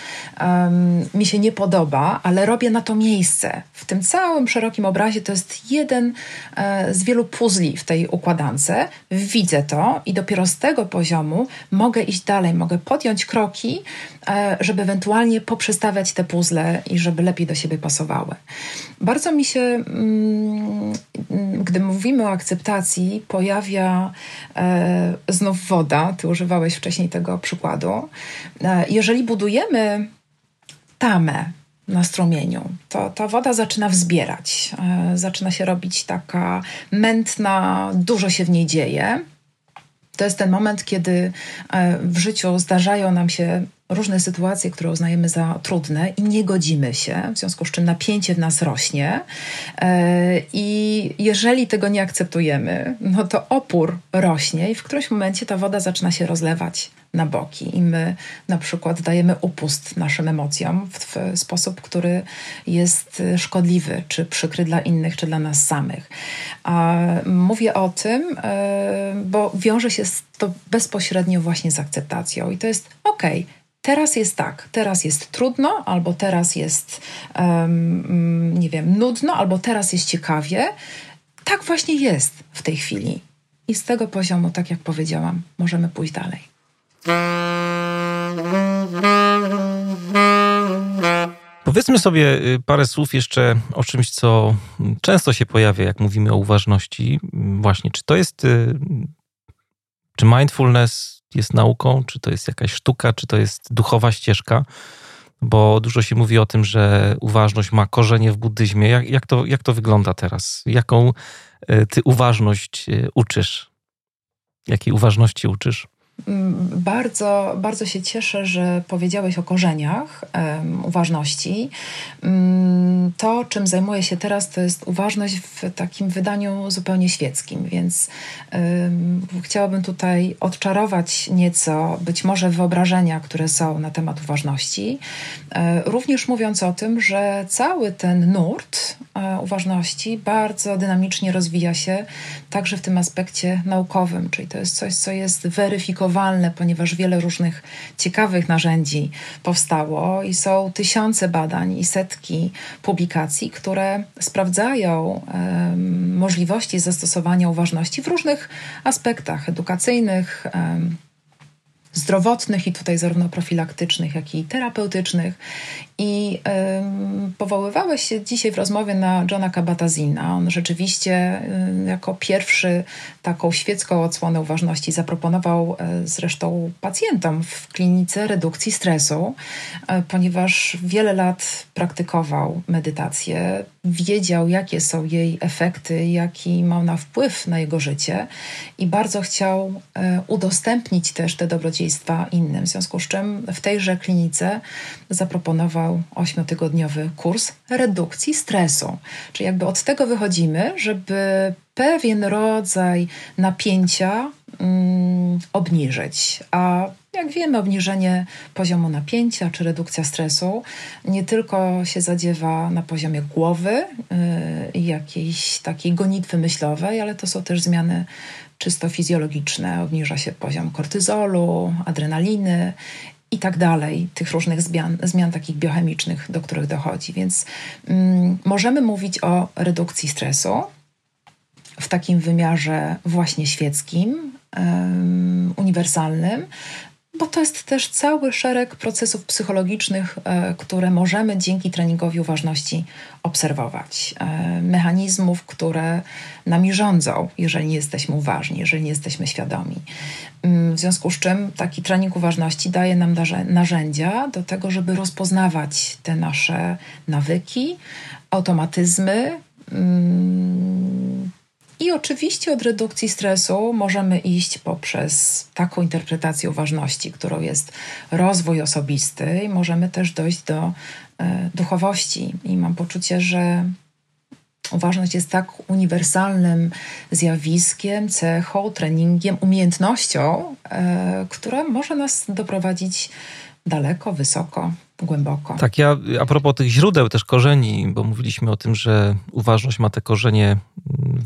mi się nie podoba, ale robię na to miejsce. W tym całym szerokim obrazie to jest jeden z wielu puzli w tej układance. Widzę to i dopiero z tego poziomu mogę iść dalej, mogę podjąć kroki, e, żeby ewentualnie poprzestawiać te puzzle i żeby lepiej do siebie pasowały. Bardzo mi się, mm, gdy mówimy o akceptacji, pojawia e, znów woda. Ty używałeś wcześniej tego przykładu. Jeżeli budujemy tamę, na strumieniu, to ta woda zaczyna wzbierać, e, zaczyna się robić taka mętna, dużo się w niej dzieje. To jest ten moment, kiedy e, w życiu zdarzają nam się różne sytuacje, które uznajemy za trudne i nie godzimy się, w związku z czym napięcie w nas rośnie. E, I jeżeli tego nie akceptujemy, no to opór rośnie i w którymś momencie ta woda zaczyna się rozlewać na boki i my na przykład dajemy upust naszym emocjom w, w sposób, który jest szkodliwy, czy przykry dla innych, czy dla nas samych. A mówię o tym, e, bo wiąże się to bezpośrednio właśnie z akceptacją i to jest okej. Teraz jest tak, teraz jest trudno, albo teraz jest, um, nie wiem, nudno, albo teraz jest ciekawie. Tak właśnie jest w tej chwili. I z tego poziomu, tak jak powiedziałam, możemy pójść dalej. Powiedzmy sobie y, parę słów jeszcze o czymś, co często się pojawia, jak mówimy o uważności. Właśnie, czy to jest, y, czy mindfulness jest nauką, czy to jest jakaś sztuka, czy to jest duchowa ścieżka? Bo dużo się mówi o tym, że uważność ma korzenie w buddyzmie. Jak, jak, to, jak to wygląda teraz? Jaką y, ty uważność uczysz? Jakiej uważności uczysz? Mm, bardzo, bardzo się cieszę, że powiedziałeś o korzeniach um, uważności. Um, to, czym zajmuję się teraz, to jest uważność w takim wydaniu zupełnie świeckim, więc um, chciałabym tutaj odczarować nieco być może wyobrażenia, które są na temat uważności. E, również mówiąc o tym, że cały ten nurt e, uważności bardzo dynamicznie rozwija się także w tym aspekcie naukowym, czyli to jest coś, co jest weryfikowane ponieważ wiele różnych ciekawych narzędzi powstało i są tysiące badań i setki publikacji, które sprawdzają możliwości zastosowania uważności w różnych aspektach edukacyjnych, zdrowotnych i tutaj zarówno profilaktycznych, jak i terapeutycznych. I y, powoływałeś się dzisiaj w rozmowie na Johna Kabat-Zina. On rzeczywiście y, jako pierwszy taką świecką odsłonę uważności zaproponował y, zresztą pacjentom w klinice redukcji stresu, y, ponieważ wiele lat praktykował medytację, wiedział jakie są jej efekty, jaki ma ona wpływ na jego życie i bardzo chciał y, udostępnić też te dobrodziejstwa innym. W związku z czym w tejże klinice zaproponował ośmiotygodniowy kurs redukcji stresu. Czyli jakby od tego wychodzimy, żeby pewien rodzaj napięcia mm, obniżyć. A jak wiemy, obniżenie poziomu napięcia czy redukcja stresu nie tylko się zadziewa na poziomie głowy i yy, jakiejś takiej gonitwy myślowej, ale to są też zmiany czysto fizjologiczne. Obniża się poziom kortyzolu, adrenaliny i tak dalej, tych różnych zmian, zmian takich biochemicznych, do których dochodzi. Więc mm, możemy mówić o redukcji stresu w takim wymiarze właśnie świeckim, um, uniwersalnym, bo to jest też cały szereg procesów psychologicznych, e, które możemy dzięki treningowi uważności obserwować. E, mechanizmów, które nami rządzą, jeżeli nie jesteśmy uważni, jeżeli nie jesteśmy świadomi. Mm, w związku z czym taki trening uważności daje nam narzędzia do tego, żeby rozpoznawać te nasze nawyki, automatyzmy. I oczywiście od redukcji stresu możemy iść poprzez taką interpretację uważności, którą jest rozwój osobisty, i możemy też dojść do e, duchowości. I mam poczucie, że Uważność jest tak uniwersalnym zjawiskiem, cechą, treningiem, umiejętnością, e, która może nas doprowadzić daleko, wysoko, głęboko. Tak, ja a propos tych źródeł, też korzeni, bo mówiliśmy o tym, że uważność ma te korzenie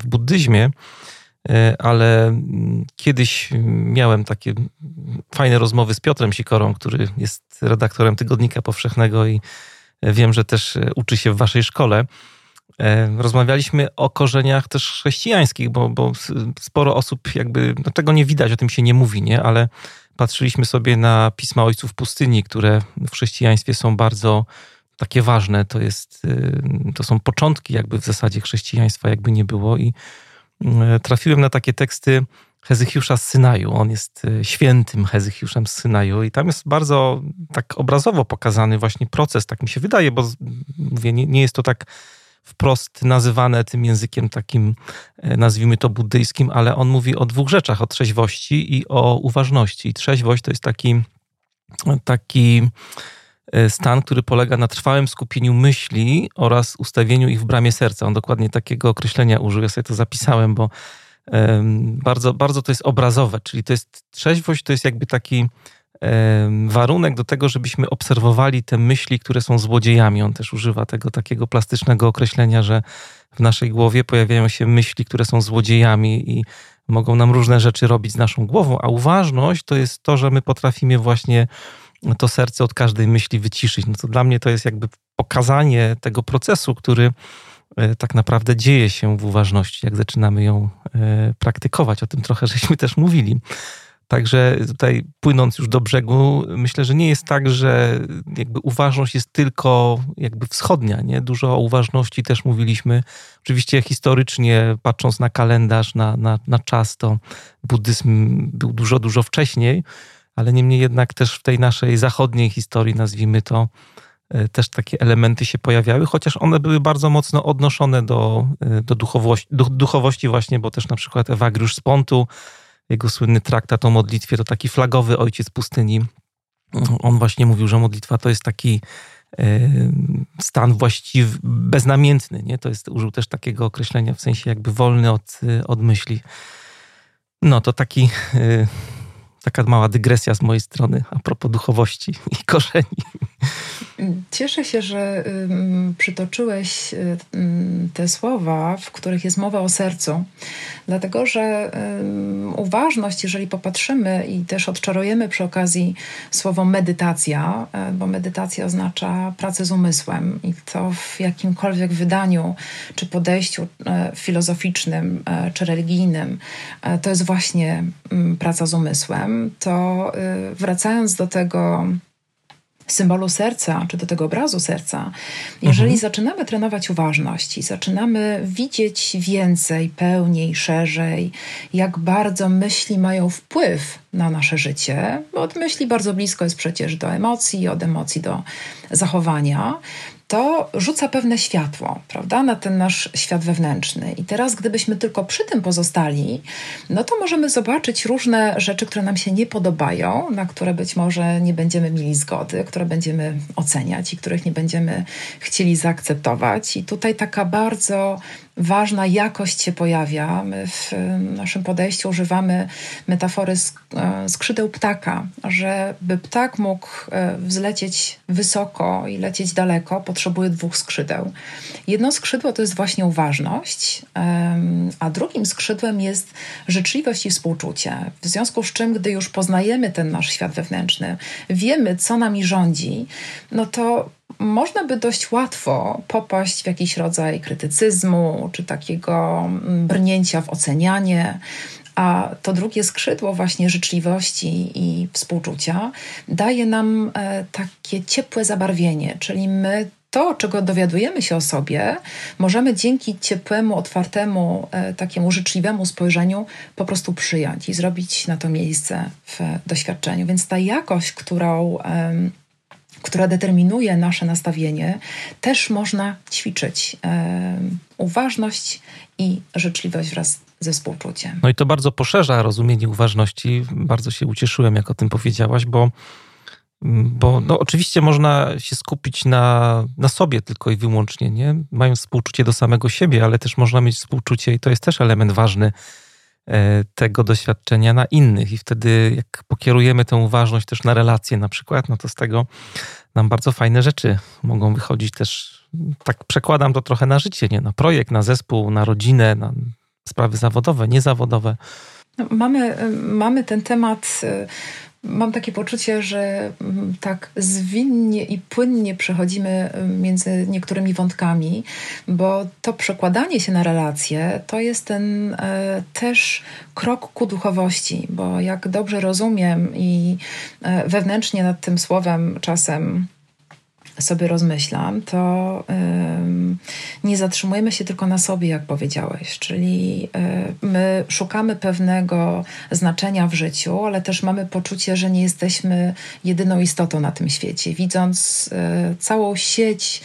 w buddyzmie, e, ale kiedyś miałem takie fajne rozmowy z Piotrem Sikorą, który jest redaktorem Tygodnika Powszechnego i wiem, że też uczy się w waszej szkole. E, rozmawialiśmy o korzeniach też chrześcijańskich, bo, bo sporo osób jakby, no tego nie widać, o tym się nie mówi, nie? Ale patrzyliśmy sobie na pisma ojców pustyni, które w chrześcijaństwie są bardzo takie ważne. To, jest, y, to są początki jakby w zasadzie chrześcijaństwa, jakby nie było. I y, trafiłem na takie teksty Hezychiusza z Synaju. On jest y, świętym Hezychiuszem z Synaju i tam jest bardzo tak obrazowo pokazany właśnie proces, tak mi się wydaje, bo mówię, nie, nie jest to tak wprost nazywane tym językiem takim, e, nazwijmy to buddyjskim, ale on mówi o dwóch rzeczach, o trzeźwości i o uważności. I trzeźwość to jest taki, taki e, stan, który polega na trwałym skupieniu myśli oraz ustawieniu ich w bramie serca. On dokładnie takiego określenia użył, ja sobie to zapisałem, bo bardzo, bardzo to jest obrazowe, czyli to jest trzeźwość, to jest jakby taki warunek do tego, żebyśmy obserwowali te myśli, które są złodziejami. On też używa tego takiego plastycznego określenia, że w naszej głowie pojawiają się myśli, które są złodziejami i mogą nam różne rzeczy robić z naszą głową, a uważność to jest to, że my potrafimy właśnie to serce od każdej myśli wyciszyć. No to dla mnie to jest jakby pokazanie tego procesu, który e, tak naprawdę dzieje się w uważności, jak zaczynamy ją e, praktykować. O tym trochę żeśmy też mówili. Także tutaj płynąc już do brzegu, myślę, że nie jest tak, że jakby uważność jest tylko jakby wschodnia, nie? Dużo o uważności też mówiliśmy. Oczywiście historycznie, patrząc na kalendarz, na, na, na czas, to buddyzm był dużo, dużo wcześniej, ale niemniej jednak też w tej naszej zachodniej historii, nazwijmy to, e, też takie elementy się pojawiały, chociaż one były bardzo mocno odnoszone do, e, do duchowości, duchowości właśnie, bo też na przykład Ewagriusz z Pontu, jego słynny traktat o modlitwie, to taki flagowy ojciec pustyni. On właśnie mówił, że modlitwa to jest taki e, stan właściwy, beznamiętny. Nie? To jest, użył też takiego określenia w sensie jakby wolny od, od myśli. No to taki, e, taka mała dygresja z mojej strony a propos duchowości i korzeni. Cieszę się, że przytoczyłeś te słowa, w których jest mowa o sercu, dlatego że uważność, jeżeli popatrzymy i też odczarujemy przy okazji słowo medytacja, e, bo medytacja oznacza pracę z umysłem i to w jakimkolwiek wydaniu czy podejściu e, filozoficznym e, czy religijnym, to jest właśnie praca z umysłem, to wracając do tego, symbolu serca, czy do tego obrazu serca, jeżeli mhm. zaczynamy trenować uważność i zaczynamy widzieć więcej, pełniej, szerzej, jak bardzo myśli mają wpływ na nasze życie, bo od myśli bardzo blisko jest przecież do emocji, od emocji do zachowania, to rzuca pewne światło, prawda, na ten nasz świat wewnętrzny. I teraz, gdybyśmy tylko przy tym pozostali, no to możemy zobaczyć różne rzeczy, które nam się nie podobają, na które być może nie będziemy mieli zgody, które będziemy oceniać i których nie będziemy chcieli zaakceptować. I tutaj taka bardzo ważna jakość się pojawia. My w naszym podejściu używamy metafory e, skrzydeł ptaka, żeby ptak mógł e, wzlecieć wysoko i lecieć daleko, potrzebuje dwóch skrzydeł. Jedno skrzydło to jest właśnie uważność, a drugim skrzydłem jest życzliwość i współczucie. W związku z czym, gdy już poznajemy ten nasz świat wewnętrzny, wiemy, co nami rządzi, no to można by dość łatwo popaść w jakiś rodzaj krytycyzmu czy takiego mm, brnięcia w ocenianie. A to drugie skrzydło, właśnie życzliwości i współczucia, daje nam e, takie ciepłe zabarwienie, czyli my to, czego dowiadujemy się o sobie, możemy dzięki ciepłemu, otwartemu, e, takiemu życzliwemu spojrzeniu po prostu przyjąć i zrobić na to miejsce w doświadczeniu. Więc ta jakość, którą która determinuje nasze nastawienie, też można ćwiczyć. Uważność i życzliwość wraz ze współczuciem. No i to bardzo poszerza rozumienie uważności. Bardzo się ucieszyłem, jak o tym powiedziałaś, bo, bo no oczywiście można się skupić na, na sobie tylko i wyłącznie, nie? mając współczucie do samego siebie, ale też można mieć współczucie i to jest też element ważny tego doświadczenia na innych. I wtedy, jak pokierujemy tę uważność też na relacje, na przykład, no to z tego nam bardzo fajne rzeczy mogą wychodzić też. Tak przekładam to trochę na życie, nie? na projekt, na zespół, na rodzinę, na sprawy zawodowe, niezawodowe. No, mamy, mamy ten temat mam takie poczucie, że mm, tak zwinnie i płynnie przechodzimy mm, między niektórymi wątkami, bo to przekładanie się na relacje to jest ten e, też krok ku duchowości, bo jak dobrze rozumiem i e, wewnętrznie nad tym słowem czasem sobie rozmyślam, to nie zatrzymujemy się tylko na sobie, jak powiedziałeś, czyli y, my szukamy pewnego znaczenia w życiu, ale też mamy poczucie, że nie jesteśmy jedyną istotą na tym świecie. Widząc y, całą sieć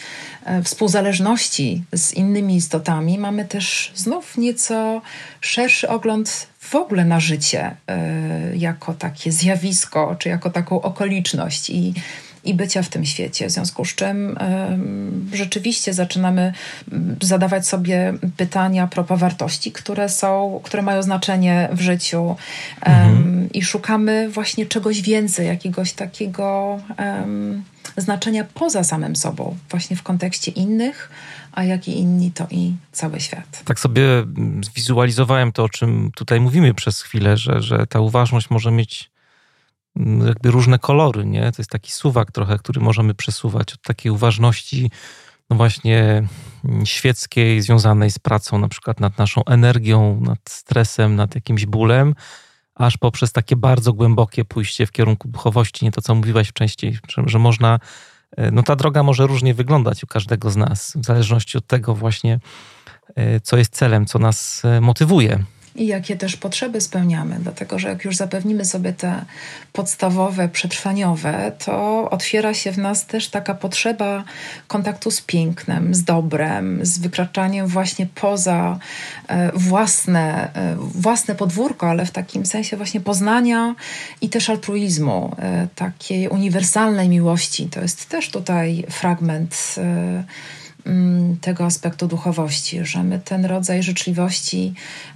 y, współzależności z innymi istotami, mamy też znów nieco szerszy ogląd w ogóle na życie jako takie zjawisko, czy jako taką okoliczność i i bycia w tym świecie. W związku z czym y, rzeczywiście zaczynamy zadawać sobie pytania propos wartości, które są, które mają znaczenie w życiu y, mhm. i szukamy właśnie czegoś więcej, jakiegoś takiego y, znaczenia poza samym sobą, właśnie w kontekście innych, a jak i inni, to i cały świat. Tak sobie zwizualizowałem to, o czym tutaj mówimy przez chwilę, że, że ta uważność może mieć Mm, jakby różne kolory, nie? To jest taki suwak trochę, który możemy przesuwać od takiej uważności, no właśnie mm, świeckiej, związanej z pracą, na przykład nad naszą energią, nad stresem, nad jakimś bólem, aż poprzez takie bardzo głębokie pójście w kierunku duchowości, nie to, co mówiłaś wcześniej, że, że można, e, no ta droga może różnie wyglądać u każdego z nas, w zależności od tego właśnie, e, co jest celem, co nas e, motywuje i jakie też potrzeby spełniamy, dlatego że jak już zapewnimy sobie te podstawowe, przetrwaniowe, to otwiera się w nas też taka potrzeba kontaktu z pięknem, z dobrem, z wykraczaniem właśnie poza e, własne, e, własne podwórko, ale w takim sensie właśnie poznania i też altruizmu, e, takiej uniwersalnej miłości. To jest też tutaj fragment tego aspektu duchowości, że my ten rodzaj życzliwości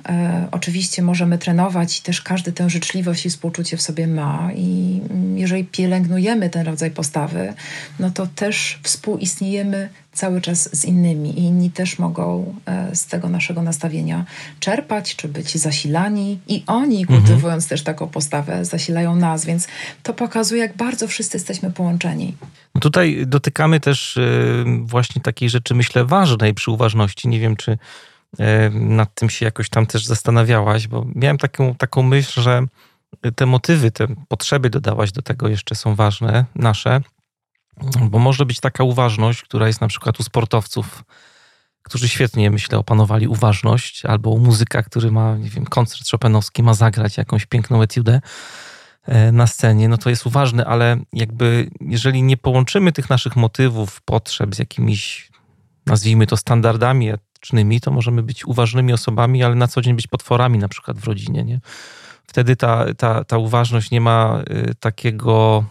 e, oczywiście możemy trenować i też każdy tę życzliwość i współczucie w sobie ma. I mm, jeżeli pielęgnujemy ten rodzaj postawy, no to też współistniejemy cały czas z innymi i inni też mogą e, z tego naszego nastawienia czerpać, czy być zasilani i oni, mhm. kultywując mhm. też taką postawę, zasilają nas, więc to pokazuje, jak bardzo wszyscy jesteśmy połączeni. No tutaj dotykamy też e, właśnie takiej rzeczy, myślę, ważnej przy uważności. Nie wiem, czy e, nad tym się jakoś tam też zastanawiałaś, bo miałem taką, taką myśl, że te motywy, te potrzeby dodałaś do tego jeszcze są ważne, nasze, bo może być taka uważność, która jest na przykład u sportowców, którzy świetnie, myślę, opanowali uważność, albo u muzyka, który ma, nie wiem, koncert Chopinowski, ma zagrać jakąś piękną etiudę e, na scenie, no to jest uważny, ale jakby jeżeli nie połączymy tych naszych motywów, potrzeb z jakimiś, nazwijmy to standardami etycznymi, to możemy być uważnymi osobami, ale na co dzień być potworami na przykład w rodzinie, nie? Wtedy ta, ta, ta uważność nie ma y, takiego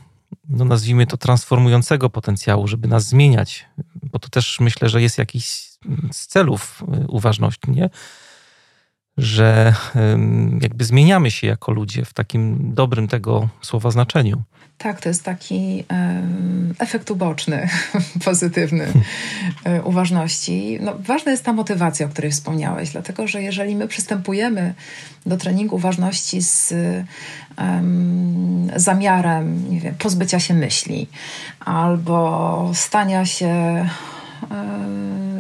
no nazwijmy to, transformującego potencjału, żeby nas zmieniać, bo to też myślę, że jest jakiś z celów y, uważności, nie? Że jakby zmieniamy się jako ludzie w takim dobrym tego słowa znaczeniu. Tak, to jest taki um, efekt uboczny, pozytywny um, uważności. No, ważna jest ta motywacja, o której wspomniałeś, dlatego że jeżeli my przystępujemy do treningu uważności z um, zamiarem nie wiem, pozbycia się myśli albo stania się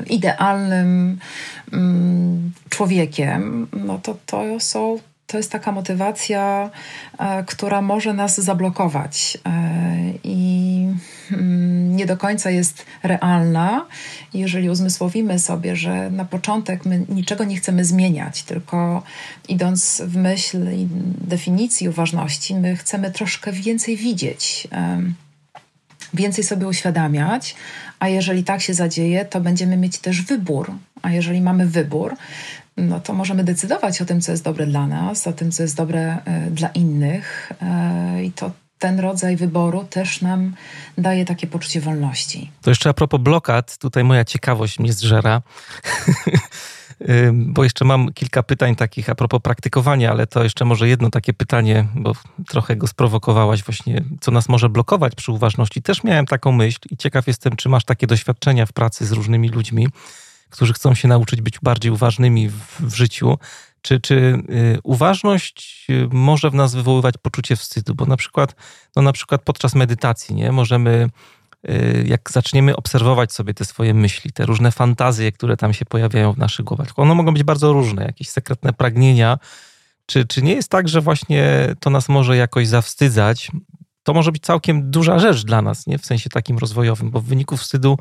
idealnym człowiekiem, no to to są to jest taka motywacja, e, która może nas zablokować e, i mm, nie do końca jest realna. Jeżeli uzmysłowimy sobie, że na początek my niczego nie chcemy zmieniać, tylko idąc w myśl definicji uważności, my chcemy troszkę więcej widzieć więcej sobie uświadamiać, a jeżeli tak się zadzieje, to będziemy mieć też wybór. A jeżeli mamy wybór, no to możemy decydować o tym, co jest dobre dla nas, o tym, co jest dobre e, dla innych. E, I to ten rodzaj wyboru też nam daje takie poczucie wolności. To jeszcze a propos blokad, tutaj moja ciekawość mnie zżera. bo jeszcze mam kilka pytań takich a propos praktykowania, ale to jeszcze może jedno takie pytanie, bo trochę go sprowokowałaś właśnie, co nas może blokować przy uważności. Też miałem taką myśl i ciekaw jestem, czy masz takie doświadczenia w pracy z różnymi ludźmi, którzy chcą się nauczyć być bardziej uważnymi w, w życiu. Czy, czy y, uważność y, może w nas wywoływać poczucie wstydu? Bo na przykład, no na przykład podczas medytacji nie? możemy Y, jak zaczniemy obserwować sobie te swoje myśli, te różne fantazje, które tam się pojawiają w naszych głowach, one mogą być bardzo różne, jakieś sekretne pragnienia. Czy, czy nie jest tak, że właśnie to nas może jakoś zawstydzać? To może być całkiem duża rzecz dla nas, nie? w sensie takim rozwojowym, bo w wyniku wstydu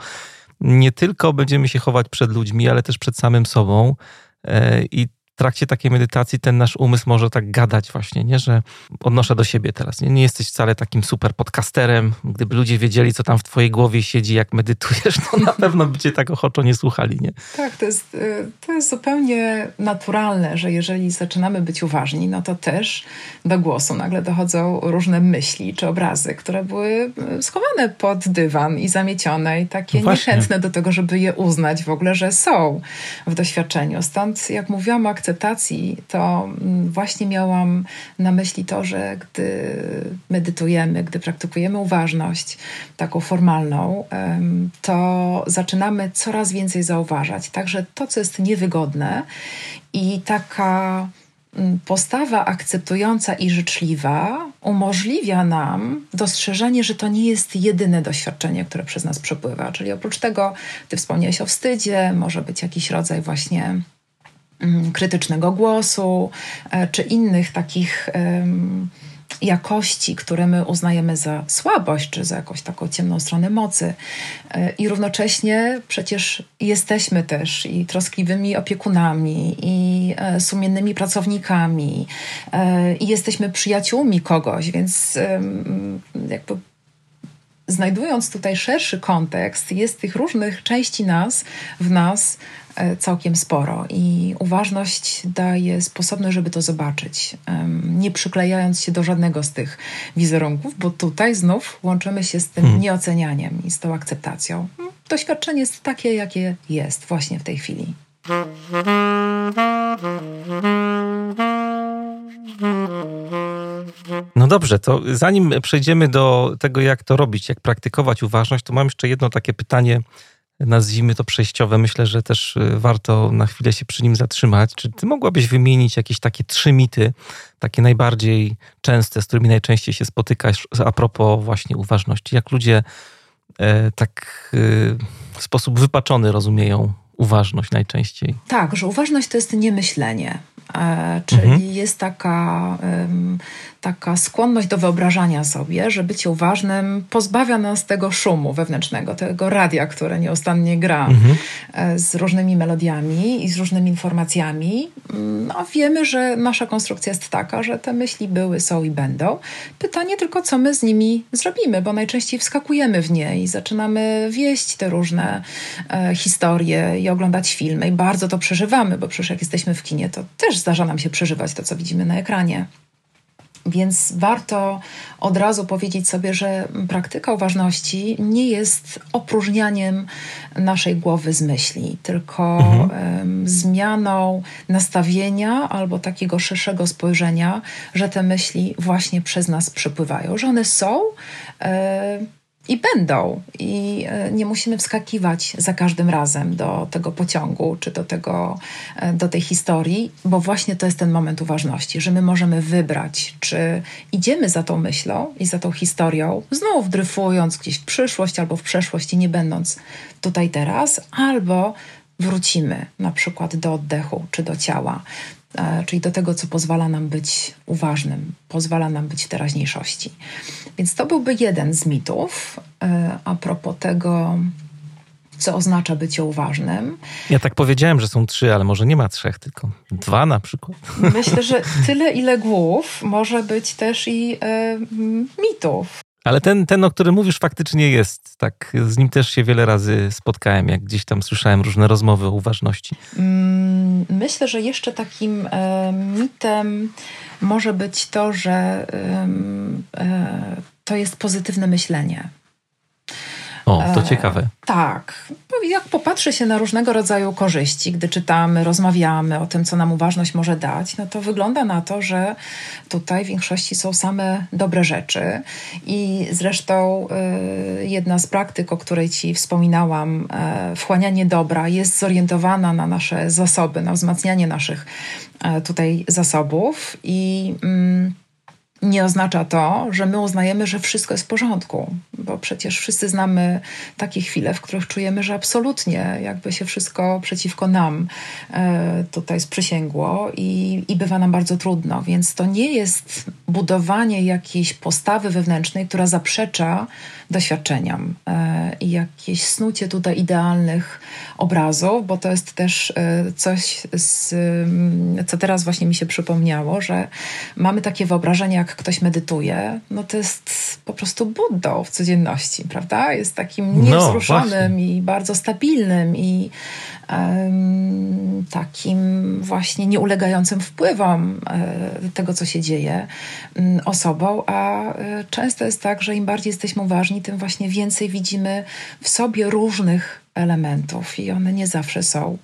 nie tylko będziemy się chować przed ludźmi, ale też przed samym sobą. E, I w trakcie takiej medytacji ten nasz umysł może tak gadać właśnie, nie? że odnoszę do siebie teraz. Nie, nie jesteś wcale takim super podcasterem. Gdyby ludzie wiedzieli, co tam w twojej głowie siedzi, jak medytujesz, to na pewno by cię tak ochoczo nie słuchali. Nie? Tak, to jest, y, to jest zupełnie naturalne, że jeżeli zaczynamy być uważni, no to też do głosu nagle dochodzą różne myśli czy obrazy, które były y, schowane pod dywan i zamiecione i takie no niechętne do tego, żeby je uznać w ogóle, że są w doświadczeniu. Stąd, jak mówiłam o akceptacji, to mm, właśnie miałam na myśli to, że gdy medytujemy, gdy praktykujemy uważność taką formalną, to zaczynamy coraz więcej zauważać. Także to, co jest niewygodne i taka mm, postawa akceptująca i życzliwa umożliwia nam dostrzeżenie, że to nie jest jedyne doświadczenie, które przez nas przepływa. Czyli oprócz tego, ty wspomniałeś o wstydzie, może być jakiś rodzaj właśnie krytycznego głosu, e, czy innych takich jakości, które my uznajemy za słabość, czy za jakąś taką ciemną stronę mocy. E, I równocześnie przecież jesteśmy też i troskliwymi opiekunami, i e, sumiennymi pracownikami, i jesteśmy przyjaciółmi kogoś, więc jakby znajdując tutaj szerszy kontekst, jest tych różnych części nas, w nas całkiem sporo i uważność daje sposobność, żeby to zobaczyć, nie przyklejając się do żadnego z tych wizerunków, bo tutaj znów łączymy się z tym hmm. nieocenianiem i z tą akceptacją. Doświadczenie jest takie, jakie jest właśnie w tej chwili. No dobrze, to zanim przejdziemy do tego, jak to robić, jak praktykować uważność, to mam jeszcze jedno takie pytanie, nazwijmy to przejściowe. Myślę, że też y, warto na chwilę się przy nim zatrzymać. Czy ty mogłabyś wymienić jakieś takie trzy mity, takie najbardziej częste, z którymi najczęściej się spotykasz a propos właśnie uważności? Jak ludzie e, tak y, w sposób wypaczony rozumieją uważność najczęściej? Tak, że uważność to jest niemyślenie. E, czyli mhm. jest taka, taka skłonność do wyobrażania sobie, że bycie uważnym pozbawia nas tego szumu wewnętrznego, tego radia, które nieustannie gra mhm. E, z różnymi melodiami i z różnymi informacjami. No, wiemy, że nasza konstrukcja jest taka, że te myśli były, są i będą. Pytanie tylko, co my z nimi zrobimy, bo najczęściej wskakujemy w nie i zaczynamy wieść te różne e, historie i oglądać filmy i bardzo to przeżywamy, bo przecież jak jesteśmy w kinie, to też zdarza nam się przeżywać to, co widzimy na ekranie. Więc warto od razu powiedzieć sobie, że praktyka uważności nie jest opróżnianiem naszej głowy z myśli, tylko mhm. zmianą nastawienia albo takiego szerszego spojrzenia, że te myśli właśnie przez nas przypływają, że one są. E, i będą. I e, nie musimy wskakiwać za każdym razem do tego pociągu czy do, tego, e, do tej historii, bo właśnie to jest ten moment uważności, że my możemy wybrać, czy idziemy za tą myślą i za tą historią, znów dryfując gdzieś w przyszłość albo w przeszłość i nie będąc tutaj teraz, albo wrócimy na przykład do oddechu czy do ciała, czyli do tego, co pozwala nam być uważnym, pozwala nam być w teraźniejszości. Więc to byłby jeden z mitów e, a propos tego, co oznacza bycie uważnym. Ja tak powiedziałem, że są trzy, ale może nie ma trzech, tylko dwa na przykład. Myślę, że tyle, ile głów, może być też i e, mitów. Ale ten, ten, o którym mówisz, faktycznie jest. Tak, z nim też się wiele razy spotkałem, jak gdzieś tam słyszałem różne rozmowy o uważności. Mm, myślę, że jeszcze takim e, mitem może być to, że e, to jest pozytywne myślenie. Ciekawe. tak. Jak popatrzy się na różnego rodzaju korzyści, gdy czytamy, rozmawiamy o tym, co nam uważność może dać, no to wygląda na to, że tutaj w większości są same dobre rzeczy. I zresztą y, jedna z praktyk, o której Ci wspominałam, y, wchłanianie dobra, jest zorientowana na nasze zasoby, na wzmacnianie naszych y, tutaj zasobów. I. Y, nie oznacza to, że my uznajemy, że wszystko jest w porządku, bo przecież wszyscy znamy takie chwile, w których czujemy, że absolutnie jakby się wszystko przeciwko nam e, tutaj sprzysięgło i, i bywa nam bardzo trudno. Więc to nie jest budowanie jakiejś postawy wewnętrznej, która zaprzecza doświadczeniom e, i jakieś snucie tutaj idealnych obrazów, bo to jest też e, coś, z, mm, co teraz właśnie mi się przypomniało, że mamy takie wyobrażenie, jak ktoś medytuje, no to jest po prostu Buddą w codzienności, prawda? Jest takim no, niewzruszonym no, i bardzo stabilnym i takim właśnie nieulegającym wpływom e, tego, co się dzieje um, osobą, a e, często jest tak, że im bardziej jesteśmy uważni, tym właśnie więcej widzimy w sobie różnych elementów i one nie zawsze są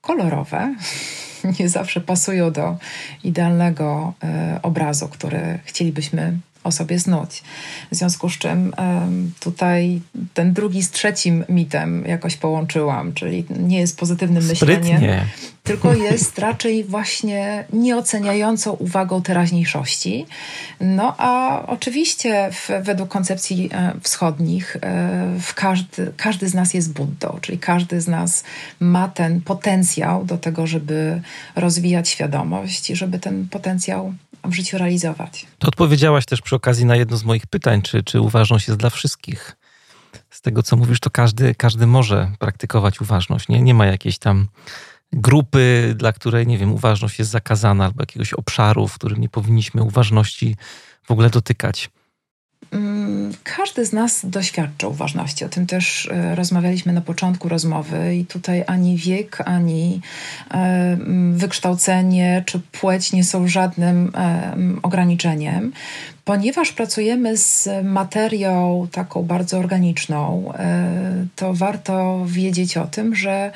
kolorowe, nie zawsze pasują do idealnego e, obrazu, który chcielibyśmy o sobie znuć. W związku z czym tutaj ten drugi z trzecim mitem jakoś połączyłam, czyli nie jest pozytywnym Sprytnie. myśleniem, tylko jest raczej właśnie nieoceniającą uwagą teraźniejszości. No a oczywiście w, według koncepcji e, wschodnich e, każdy, każdy z nas jest Buddą, czyli każdy z nas ma ten potencjał do tego, żeby rozwijać świadomość i żeby ten potencjał w życiu realizować. To odpowiedziałaś też przy okazji na jedno z moich pytań, czy, czy uważność jest dla wszystkich. Z tego, co mówisz, to każdy, każdy może praktykować uważność. Nie, nie ma jakiejś tam grupy, dla której, nie wiem, uważność jest zakazana, albo jakiegoś obszaru, w którym nie powinniśmy uważności w ogóle dotykać. mm, każdy z nas doświadcza uważności. O tym też e, rozmawialiśmy na początku rozmowy i tutaj ani wiek, ani e, wykształcenie czy płeć nie są żadnym e, ograniczeniem. Ponieważ pracujemy z materią taką bardzo organiczną, to warto wiedzieć o tym, że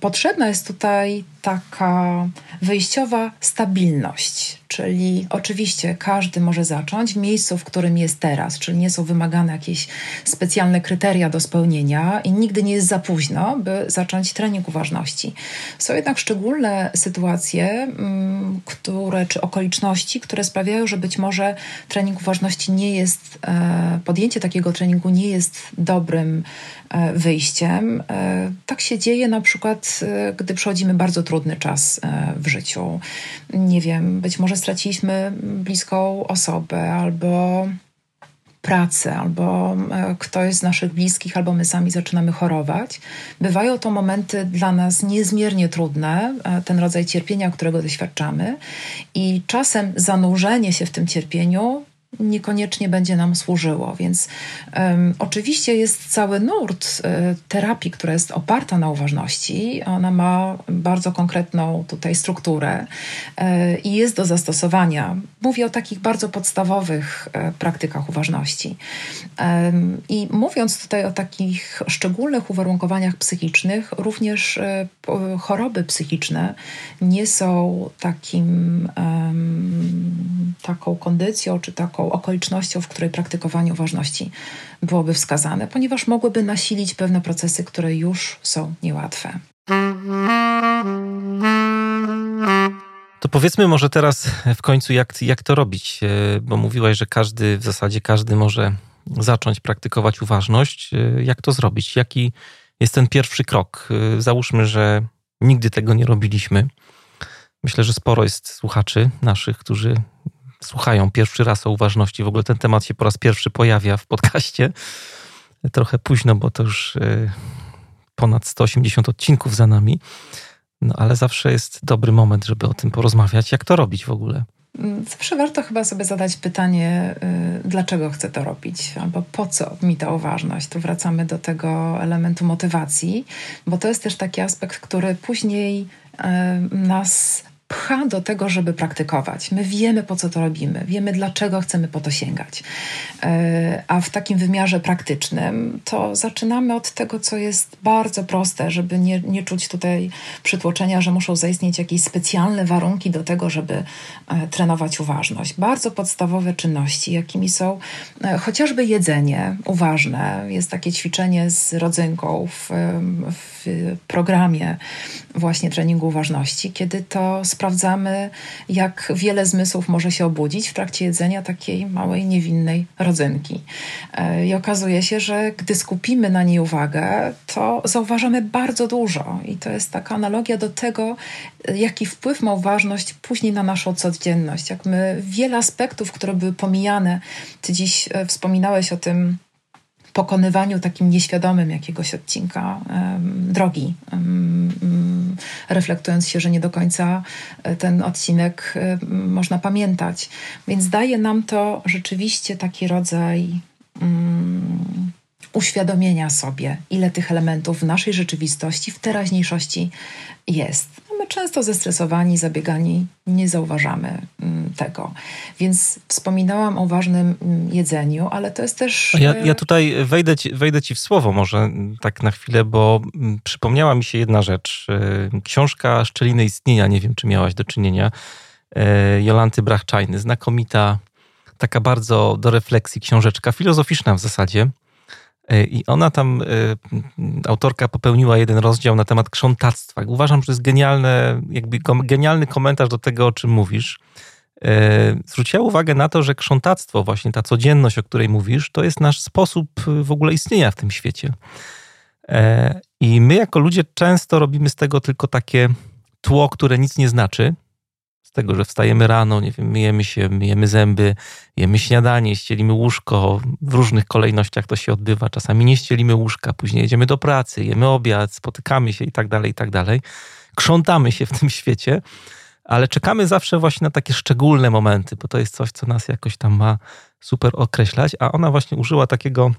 potrzebna jest tutaj taka wyjściowa stabilność. Czyli oczywiście każdy może zacząć w miejscu, w którym jest teraz, czyli nie są wymagane jakieś specjalne kryteria do spełnienia i nigdy nie jest za późno, by zacząć trening uważności. Są jednak szczególne sytuacje, które, czy okoliczności, które sprawiają, że być może trening uważności nie jest, e, podjęcie takiego treningu nie jest dobrym e, wyjściem. E, tak się dzieje na przykład, gdy przechodzimy bardzo trudny czas w życiu. Nie wiem, być może straciliśmy bliską osobę albo pracę, albo e, ktoś z naszych bliskich, albo my sami zaczynamy chorować. Bywają to momenty dla nas niezmiernie trudne, e, ten rodzaj cierpienia, którego doświadczamy, i czasem zanurzenie się w tym cierpieniu niekoniecznie będzie nam służyło. Więc um, oczywiście jest cały nurt y, terapii, która jest oparta na uważności. Ona ma bardzo konkretną tutaj strukturę y, i jest do zastosowania. Mówię o takich bardzo podstawowych y, praktykach uważności. I mówiąc tutaj o takich szczególnych uwarunkowaniach psychicznych, również choroby psychiczne nie są takim, taką kondycją czy taką okolicznością, w której praktykowanie uważności byłoby wskazane, ponieważ mogłyby nasilić pewne procesy, które już są niełatwe. To powiedzmy może teraz w końcu, jak, jak to robić, e, bo mówiłaś, że każdy, w zasadzie każdy może zacząć praktykować uważność. E, jak to zrobić? Jaki jest ten pierwszy krok? E, załóżmy, że nigdy tego nie robiliśmy. Myślę, że sporo jest słuchaczy naszych, którzy słuchają pierwszy raz o uważności. W ogóle ten temat się po raz pierwszy pojawia w podcaście. Trochę późno, bo to już e, ponad 180 odcinków za nami. No ale zawsze jest dobry moment, żeby o tym porozmawiać. Jak to robić w ogóle? Mm, zawsze warto chyba sobie zadać pytanie, y, dlaczego chcę to robić, albo po co mi ta uważność. Tu wracamy do tego elementu motywacji, bo to jest też taki aspekt, który później y, nas pcha do tego, żeby praktykować. My wiemy, po co to robimy, wiemy, dlaczego chcemy po to sięgać. E, a w takim wymiarze praktycznym to zaczynamy od tego, co jest bardzo proste, żeby nie, nie czuć tutaj przytłoczenia, że muszą zaistnieć jakieś specjalne warunki do tego, żeby e, trenować uważność. Bardzo podstawowe czynności, jakimi są e, chociażby jedzenie uważne. Jest takie ćwiczenie z rodzynką w, w programie właśnie treningu uważności, kiedy to sprawdzamy, jak wiele zmysłów może się obudzić w trakcie jedzenia takiej małej, niewinnej rodzynki. E, I okazuje się, że gdy skupimy na niej uwagę, to zauważamy bardzo dużo. I to jest taka analogia do tego, jaki wpływ ma uważność później na naszą codzienność. Jak my wiele aspektów, które były pomijane, ty dziś e, wspominałeś o tym, pokonywaniu takim nieświadomym jakiegoś odcinka drogi, reflektując się, że nie do końca e, ten odcinek um, można pamiętać. Więc daje nam to rzeczywiście taki rodzaj mm, uświadomienia sobie, ile tych elementów w naszej rzeczywistości, w teraźniejszości jest. My często zestresowani, zabiegani nie zauważamy mm, tego. Więc wspominałam o ważnym mm, jedzeniu, ale to jest też. Ja, ja tutaj wejdę ci, wejdę ci w słowo, może mm, tak na chwilę, bo przypomniała mi się jedna rzecz. E, książka Szczeliny Istnienia, nie wiem, czy miałaś do czynienia, e, Jolanty Brachczajny, znakomita, taka bardzo do refleksji książeczka, filozoficzna w zasadzie. E, I ona tam, e, autorka popełniła jeden rozdział na temat krzątactwa. Uważam, że to jest genialne, jakby genialny komentarz do tego, o czym mówisz. E, zwróciła uwagę na to, że krzątactwo, właśnie ta codzienność, o której mówisz, to jest nasz sposób w ogóle istnienia w tym świecie. I my, jako ludzie, często robimy z tego tylko takie tło, które nic nie znaczy tego, że wstajemy rano, nie wiem, myjemy się, myjemy zęby, jemy śniadanie, ścielimy łóżko, w różnych kolejnościach to się odbywa. Czasami nie ścielimy łóżka, później jedziemy do pracy, jemy obiad, spotykamy się i tak dalej, i tak dalej. Krzątamy się w tym świecie, ale czekamy zawsze właśnie na takie szczególne momenty, bo to jest coś, co nas jakoś tam ma super określać, a ona właśnie użyła takiego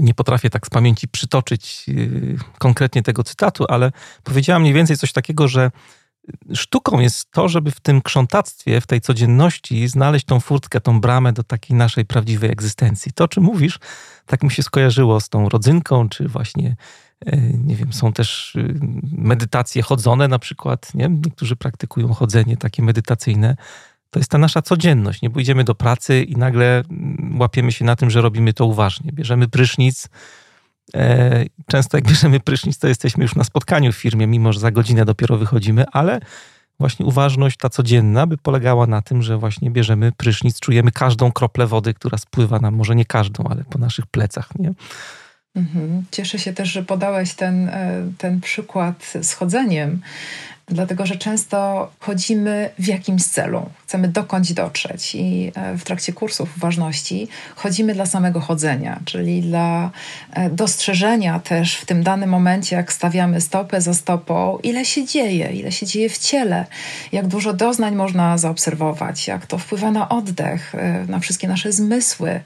nie potrafię tak z pamięci przytoczyć yy, konkretnie tego cytatu, ale powiedziała mniej więcej coś takiego, że sztuką jest to, żeby w tym krzątactwie, w tej codzienności znaleźć tą furtkę, tą bramę do takiej naszej prawdziwej egzystencji. To, o czym mówisz, tak mi się skojarzyło z tą rodzynką, czy właśnie, e, nie wiem, są też y, medytacje chodzone na przykład, nie? Niektórzy praktykują chodzenie takie medytacyjne. To jest ta nasza codzienność. Nie pójdziemy do pracy i nagle mm, łapiemy się na tym, że robimy to uważnie. Bierzemy prysznic, często jak bierzemy prysznic, to jesteśmy już na spotkaniu w firmie, mimo że za godzinę dopiero wychodzimy, ale właśnie uważność ta codzienna by polegała na tym, że właśnie bierzemy prysznic, czujemy każdą kroplę wody, która spływa nam, może nie każdą, ale po naszych plecach, nie? Mhm. Cieszę się też, że podałeś ten, e, ten przykład z chodzeniem, dlatego że często chodzimy w jakimś celu, chcemy dokądś dotrzeć. I e, w trakcie kursów uważności chodzimy dla samego chodzenia, czyli dla e, dostrzeżenia też w tym danym momencie, jak stawiamy stopę za stopą, ile się dzieje, ile się dzieje w ciele, jak dużo doznań można zaobserwować, jak to wpływa na oddech, e, na wszystkie nasze zmysły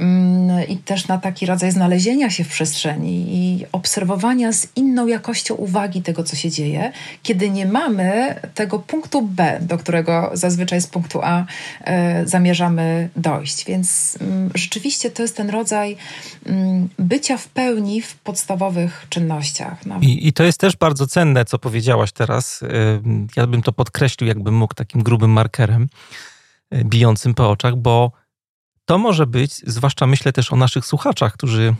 mm, i też na taki rodzaj znalezienia się w przestrzeni i obserwowania z inną jakością uwagi tego, co się dzieje, kiedy nie mamy tego punktu B, do którego zazwyczaj z punktu A e, zamierzamy dojść. Więc mm, rzeczywiście to jest ten rodzaj mm, bycia w pełni w podstawowych czynnościach. No. I, I to jest też bardzo cenne, co powiedziałaś teraz. E, ja bym to podkreślił, jakbym mógł takim grubym markerem e, bijącym po oczach, bo to może być, zwłaszcza myślę też o naszych słuchaczach, którzy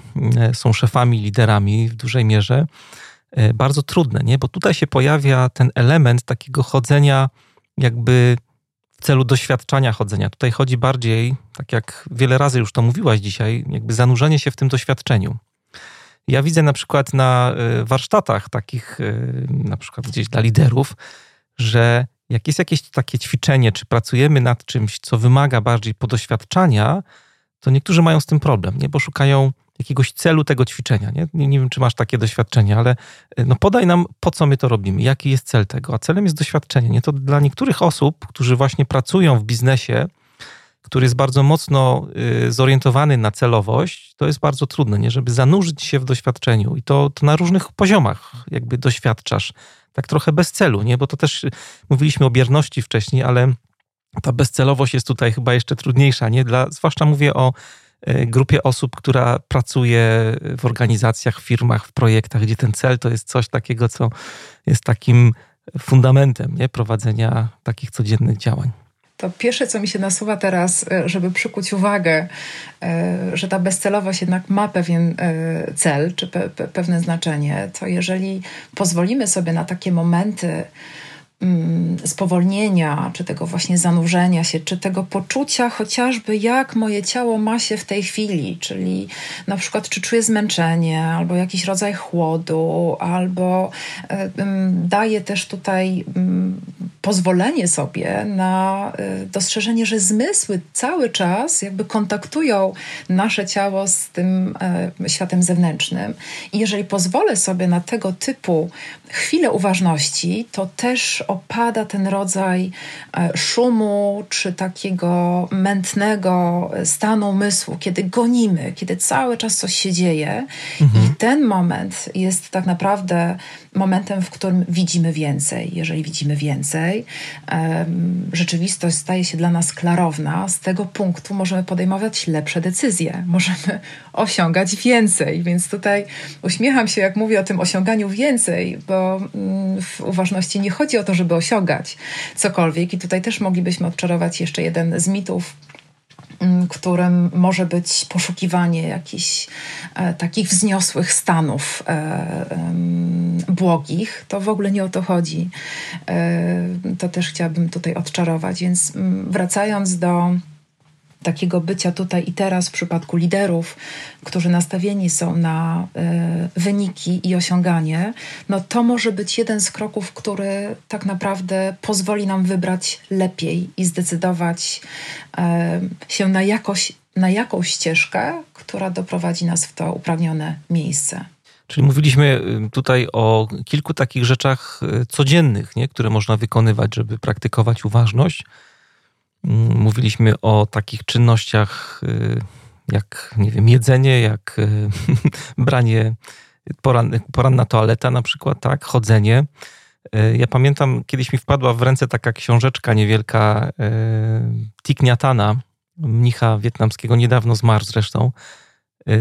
są szefami, liderami w dużej mierze, E, bardzo trudne, nie? Bo tutaj się pojawia ten element takiego chodzenia jakby w celu doświadczania chodzenia. Tutaj chodzi bardziej, tak jak wiele razy już to mówiłaś dzisiaj, jakby zanurzenie się w tym doświadczeniu. Ja widzę na przykład na e, warsztatach takich, e, na przykład gdzieś dla liderów, że jak jest jakieś takie ćwiczenie, czy pracujemy nad czymś, co wymaga bardziej podoświadczania, to niektórzy mają z tym problem, nie? bo szukają jakiegoś celu tego ćwiczenia. Nie? nie? Nie, wiem, czy masz takie doświadczenie, ale e, no podaj nam, po co my to robimy, jaki jest cel tego. A celem jest doświadczenie. Nie? To dla niektórych osób, którzy właśnie pracują w biznesie, który jest bardzo mocno y, zorientowany na celowość, to jest bardzo trudne, nie? żeby zanurzyć się w doświadczeniu. I to, to na różnych poziomach jakby doświadczasz. Tak trochę bez celu, nie? bo to też mówiliśmy o bierności wcześniej, ale ta bezcelowość jest tutaj chyba jeszcze trudniejsza, nie? Dla, zwłaszcza mówię o grupie osób, która pracuje w organizacjach, firmach, w projektach, gdzie ten cel to jest coś takiego, co jest takim fundamentem nie? prowadzenia takich codziennych działań. To pierwsze, co mi się nasuwa teraz, e, żeby przykuć uwagę, e, że ta bezcelowość jednak ma pewien cel czy pe pewne znaczenie, to jeżeli pozwolimy sobie na takie momenty, spowolnienia, czy tego właśnie zanurzenia się, czy tego poczucia chociażby jak moje ciało ma się w tej chwili, czyli na przykład czy czuję zmęczenie, albo jakiś rodzaj chłodu, albo daję też tutaj pozwolenie sobie na y, dostrzeżenie, że zmysły cały czas jakby kontaktują nasze ciało z tym e, światem zewnętrznym. I jeżeli pozwolę sobie na tego typu chwilę uważności, to też opada ten rodzaj e, szumu czy takiego mętnego stanu umysłu, kiedy gonimy, kiedy cały czas coś się dzieje. Mhm. I ten moment jest tak naprawdę momentem, w którym widzimy więcej. Jeżeli widzimy więcej, rzeczywistość staje się dla nas klarowna. Z tego punktu możemy podejmować lepsze decyzje, możemy osiągać więcej. Więc tutaj uśmiecham się, jak mówię o tym osiąganiu więcej, bo mm, w uważności nie chodzi o to, żeby osiągać cokolwiek. I tutaj też moglibyśmy odczarować jeszcze jeden z mitów którym może być poszukiwanie jakichś e, takich wzniosłych stanów e, e, błogich. To w ogóle nie o to chodzi. E, to też chciałabym tutaj odczarować. Więc wracając do takiego bycia tutaj i teraz w przypadku liderów, którzy nastawieni są na y, wyniki i osiąganie, no to może być jeden z kroków, który tak naprawdę pozwoli nam wybrać lepiej i zdecydować y, się na, jakoś, na jakąś ścieżkę, która doprowadzi nas w to uprawnione miejsce. Czyli mówiliśmy e, tutaj o kilku takich rzeczach codziennych, nie? które można wykonywać, żeby praktykować uważność. Mm, mówiliśmy o takich czynnościach y, jak, nie wiem, jedzenie, jak y, branie, poran, poranna toaleta na przykład, tak, chodzenie. Y, ja pamiętam, kiedyś mi wpadła w ręce taka książeczka niewielka Thich mnicha wietnamskiego, niedawno zmarł zresztą.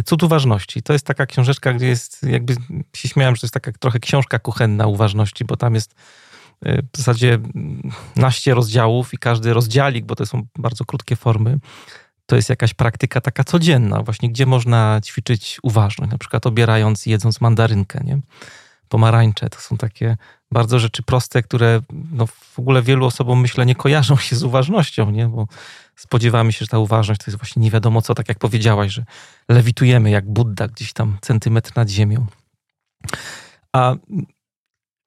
Cud uważności. To jest taka książeczka, gdzie jest, jakby się śmiałem, że to jest taka trochę książka kuchenna uważności, bo tam jest w zasadzie naście rozdziałów i każdy rozdziałik, bo to są bardzo krótkie formy, to jest jakaś praktyka taka codzienna, właśnie gdzie można ćwiczyć uważność, na przykład obierając, jedząc mandarynkę, nie? pomarańcze. To są takie bardzo rzeczy proste, które no, w ogóle wielu osobom, myślę, nie kojarzą się z uważnością, nie? bo spodziewamy się, że ta uważność to jest właśnie nie wiadomo co, tak jak powiedziałaś, że lewitujemy jak Buddha gdzieś tam centymetr nad ziemią. A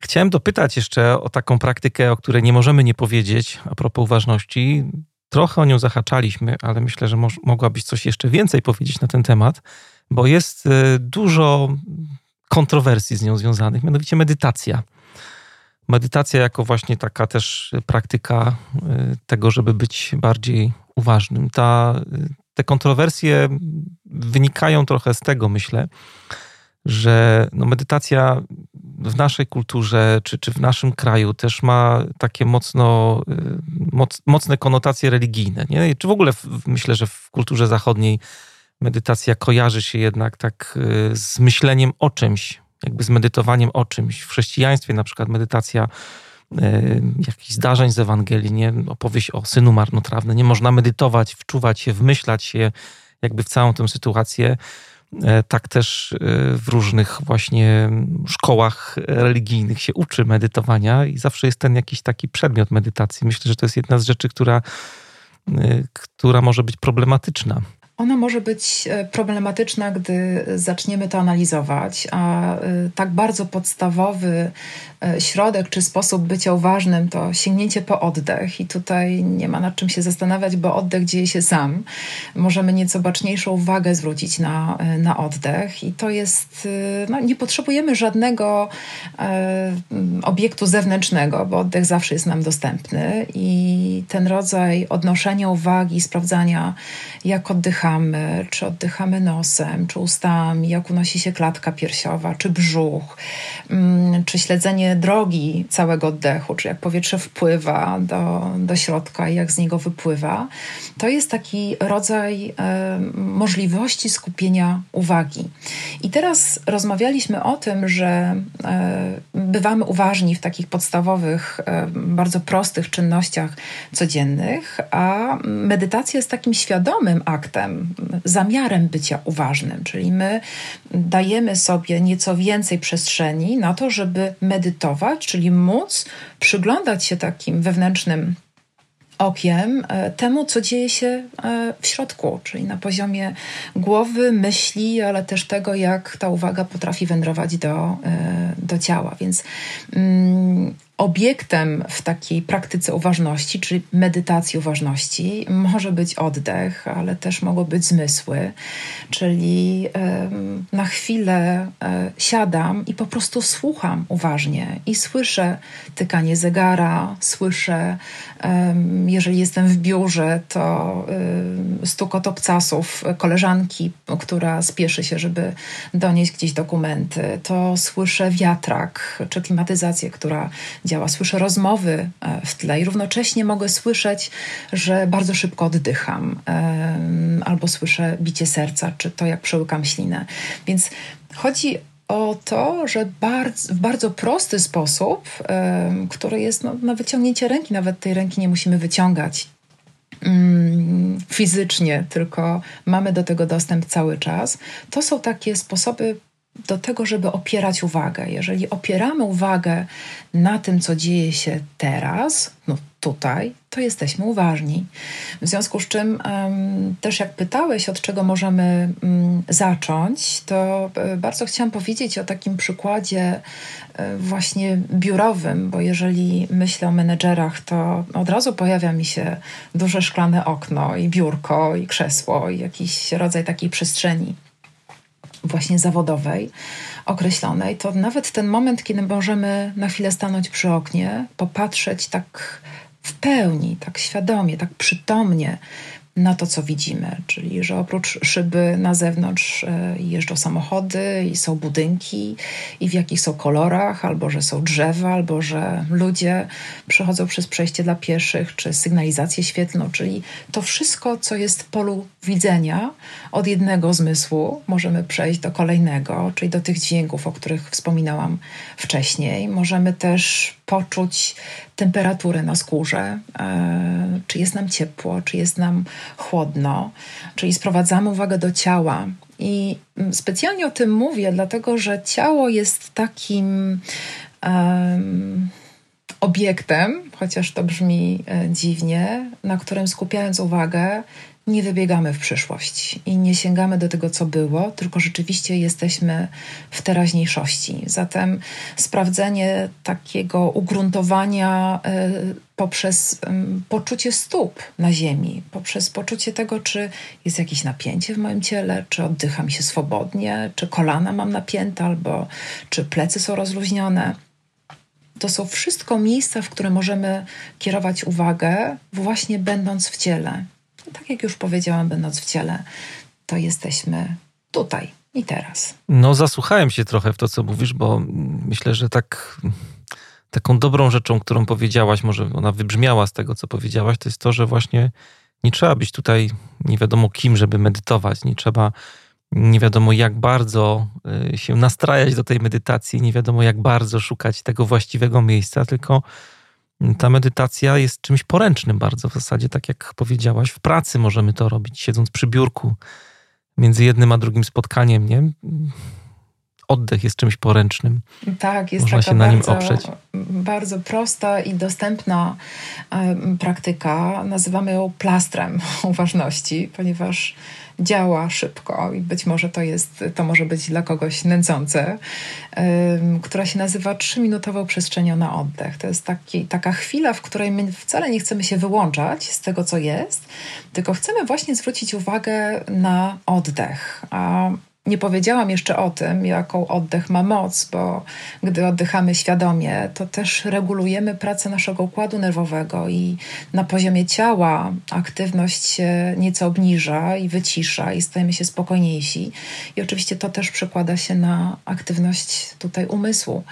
Chciałem dopytać jeszcze o taką praktykę, o której nie możemy nie powiedzieć a propos uważności. Trochę o nią zahaczaliśmy, ale myślę, że mogłabyś coś jeszcze więcej powiedzieć na ten temat, bo jest e, dużo kontrowersji z nią związanych, mianowicie medytacja. Medytacja jako właśnie taka też praktyka e, tego, żeby być bardziej uważnym. Ta, e, te kontrowersje wynikają trochę z tego, myślę, że no medytacja w naszej kulturze czy, czy w naszym kraju też ma takie mocno, y, moc, mocne konotacje religijne. Nie? Czy w ogóle w, myślę, że w kulturze zachodniej medytacja kojarzy się jednak tak y, z myśleniem o czymś, jakby z medytowaniem o czymś. W chrześcijaństwie na przykład medytacja y, jakichś zdarzeń z Ewangelii, nie? opowieść o synu marnotrawnym. Nie można medytować, wczuwać się, wmyślać się jakby w całą tę sytuację. E, tak też e, w różnych właśnie szkołach religijnych się uczy medytowania i zawsze jest ten jakiś taki przedmiot medytacji. Myślę, że to jest jedna z rzeczy, która, e, która może być problematyczna. Ona może być e, problematyczna, gdy zaczniemy to analizować, a e, tak bardzo podstawowy e, środek czy sposób bycia uważnym to sięgnięcie po oddech. I tutaj nie ma nad czym się zastanawiać, bo oddech dzieje się sam. Możemy nieco baczniejszą uwagę zwrócić na, na oddech, i to jest, no, nie potrzebujemy żadnego e, obiektu zewnętrznego, bo oddech zawsze jest nam dostępny, i ten rodzaj odnoszenia uwagi, sprawdzania, jak oddychamy, oddychamy, czy oddychamy nosem, czy ustami, jak unosi się klatka piersiowa, czy brzuch, mm, czy śledzenie drogi całego oddechu, czy jak powietrze wpływa do, do środka i jak z niego wypływa, to jest taki rodzaj e, możliwości skupienia uwagi. I teraz rozmawialiśmy o tym, że e, bywamy uważni w takich podstawowych, e, bardzo prostych czynnościach codziennych, a medytacja jest takim świadomym aktem, zamiarem bycia uważnym, czyli my dajemy sobie nieco więcej przestrzeni na to, żeby medytować, czyli móc przyglądać się takim wewnętrznym okiem e, temu, co dzieje się e, w środku, czyli na poziomie głowy, myśli, ale też tego, jak ta uwaga potrafi wędrować do, e, do ciała. Więc mm, obiektem w takiej praktyce uważności, czyli medytacji uważności, może być oddech, ale też mogą być zmysły, czyli na chwilę e, siadam i po prostu słucham uważnie i słyszę tykanie zegara, słyszę, jeżeli jestem w biurze, to stukot obcasów koleżanki, która spieszy się, żeby donieść gdzieś dokumenty, to słyszę wiatrak czy klimatyzację, która działa. Słyszę rozmowy e, w tle i równocześnie mogę słyszeć, że bardzo szybko oddycham, albo słyszę bicie serca, czy to jak przełykam ślinę. Więc chodzi o to, że bardzo, w bardzo prosty sposób, który jest no, na wyciągnięcie ręki, nawet tej ręki nie musimy wyciągać mm, fizycznie, tylko mamy do tego dostęp cały czas. To są takie sposoby do tego, żeby opierać uwagę. Jeżeli opieramy uwagę na tym, co dzieje się teraz, no tutaj, to jesteśmy uważni. W związku z czym um, też jak pytałeś, od czego możemy um, zacząć, to e, bardzo chciałam powiedzieć o takim przykładzie e, właśnie biurowym, bo jeżeli myślę o menedżerach, to od razu pojawia mi się duże szklane okno i biurko i krzesło i jakiś rodzaj takiej przestrzeni właśnie zawodowej określonej, to nawet ten moment, kiedy możemy na chwilę stanąć przy oknie, popatrzeć tak w pełni, tak świadomie, tak przytomnie na to, co widzimy. Czyli, że oprócz szyby na zewnątrz e, jeżdżą samochody i są budynki i w jakich są kolorach, albo że są drzewa, albo że ludzie przechodzą przez przejście dla pieszych, czy sygnalizację świetlną, czyli to wszystko, co jest w polu widzenia, od jednego zmysłu możemy przejść do kolejnego, czyli do tych dźwięków, o których wspominałam wcześniej. Możemy też poczuć temperaturę na skórze, e, czy jest nam ciepło, czy jest nam chłodno, czyli sprowadzamy uwagę do ciała. I mm, specjalnie o tym mówię, dlatego że ciało jest takim um, obiektem, chociaż to brzmi e, dziwnie, na którym skupiając uwagę, nie wybiegamy w przyszłość i nie sięgamy do tego, co było, tylko rzeczywiście jesteśmy w teraźniejszości. Zatem sprawdzenie takiego ugruntowania y, poprzez poczucie stóp na ziemi, poprzez poczucie tego, czy jest jakieś napięcie w moim ciele, czy oddycham się swobodnie, czy kolana mam napięte, albo czy plecy są rozluźnione. To są wszystko miejsca, w które możemy kierować uwagę, właśnie będąc w ciele tak jak już powiedziałam, będąc w ciele, to jesteśmy tutaj i teraz. No, zasłuchałem się trochę w to, co mówisz, bo myślę, że tak. Taką dobrą rzeczą, którą powiedziałaś, może ona wybrzmiała z tego, co powiedziałaś, to jest to, że właśnie nie trzeba być tutaj nie wiadomo kim, żeby medytować. Nie trzeba nie wiadomo jak bardzo y, się nastrajać do tej medytacji, nie wiadomo jak bardzo szukać tego właściwego miejsca, tylko ta medytacja jest czymś poręcznym bardzo w zasadzie, tak jak powiedziałaś. W pracy możemy to robić, siedząc przy biurku, między jednym a drugim spotkaniem, nie? Oddech jest czymś poręcznym. Tak, jest Można taka się na bardzo, nim oprzeć. bardzo prosta i dostępna praktyka. Nazywamy ją plastrem uważności, ponieważ działa szybko i być może to jest, to może być dla kogoś nęcące, która się nazywa trzyminutową przestrzenią na oddech. To jest taki, taka chwila, w której my wcale nie chcemy się wyłączać z tego, co jest, tylko chcemy właśnie zwrócić uwagę na oddech. A nie powiedziałam jeszcze o tym, jaką oddech ma moc, bo gdy oddychamy świadomie, to też regulujemy pracę naszego układu nerwowego i na poziomie ciała aktywność się nieco obniża i wycisza i stajemy się spokojniejsi. I oczywiście to też przekłada się na aktywność tutaj umysłu.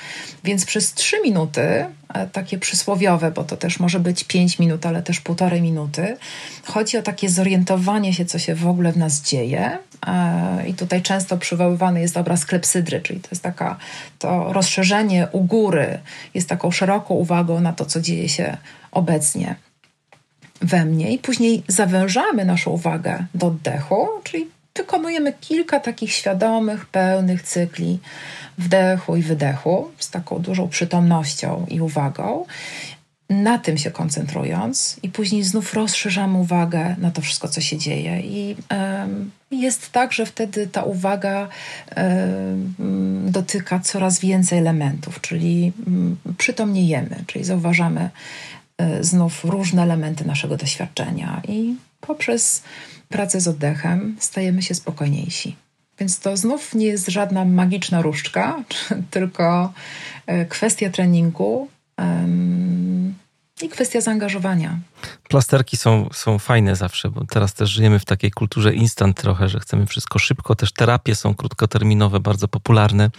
Więc przez trzy minuty, takie przysłowiowe, bo to też może być pięć minut, ale też półtorej minuty, chodzi o takie zorientowanie się, co się w ogóle w nas dzieje. E, I tutaj często przywoływany jest obraz klepsydry, czyli to jest taka, to rozszerzenie u góry jest taką szeroką uwagą na to, co dzieje się obecnie we mnie i później zawężamy naszą uwagę do oddechu, czyli wykonujemy kilka takich świadomych, pełnych cykli wdechu i wydechu z taką dużą przytomnością i uwagą na tym się koncentrując, i później znów rozszerzamy uwagę na to wszystko, co się dzieje. I um, jest tak, że wtedy ta uwaga um, dotyka coraz więcej elementów, czyli um, przytomniejemy, czyli zauważamy um, znów różne elementy naszego doświadczenia, i poprzez pracę z oddechem stajemy się spokojniejsi. Więc to znów nie jest żadna magiczna różdżka, tylko e, kwestia treningu i kwestia zaangażowania. Plasterki są, są fajne zawsze, bo teraz też żyjemy w takiej kulturze instant trochę, że chcemy wszystko szybko. Też terapie są krótkoterminowe, bardzo popularne.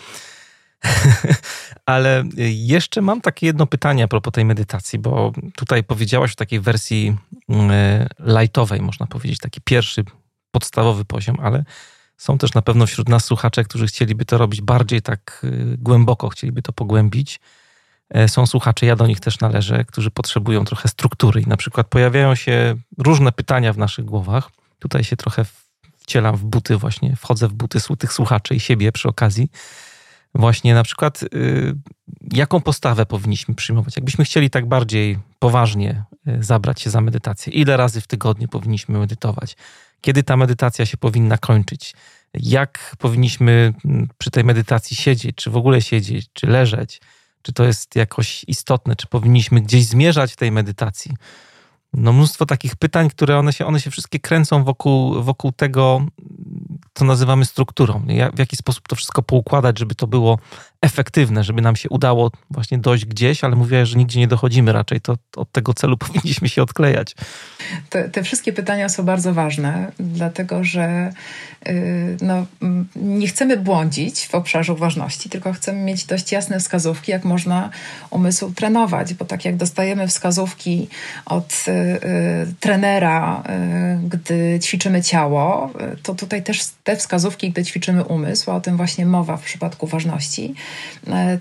Ale jeszcze mam takie jedno pytanie a propos tej medytacji, bo tutaj powiedziałaś o takiej wersji mm, lightowej, można powiedzieć, taki pierwszy, podstawowy poziom, ale są też na pewno wśród nas słuchacze, którzy chcieliby to robić bardziej tak y, głęboko, chcieliby to pogłębić. E, są słuchacze, ja do nich też należę, którzy potrzebują trochę struktury i na przykład pojawiają się różne pytania w naszych głowach. Tutaj się trochę wcielam w buty właśnie, wchodzę w buty tych słuchaczy i siebie przy okazji. Właśnie na przykład y, jaką postawę powinniśmy przyjmować? Jakbyśmy chcieli tak bardziej poważnie y, zabrać się za medytację, ile razy w tygodniu powinniśmy medytować? Kiedy ta medytacja się powinna kończyć? Jak powinniśmy mm, przy tej medytacji siedzieć? Czy w ogóle siedzieć, czy leżeć? Czy to jest jakoś istotne? Czy powinniśmy gdzieś zmierzać w tej medytacji? No mnóstwo takich pytań, które one się, one się wszystkie kręcą wokół, wokół tego, co nazywamy strukturą. W jaki sposób to wszystko poukładać, żeby to było efektywne, żeby nam się udało właśnie dojść gdzieś, ale mówię, że nigdzie nie dochodzimy raczej, to od tego celu powinniśmy się odklejać. Te, te wszystkie pytania są bardzo ważne, dlatego że yy, no, nie chcemy błądzić w obszarze uważności, tylko chcemy mieć dość jasne wskazówki, jak można umysł trenować, bo tak jak dostajemy wskazówki od yy, trenera, yy, gdy ćwiczymy ciało, to tutaj też te wskazówki, gdy ćwiczymy umysł, a o tym właśnie mowa w przypadku ważności,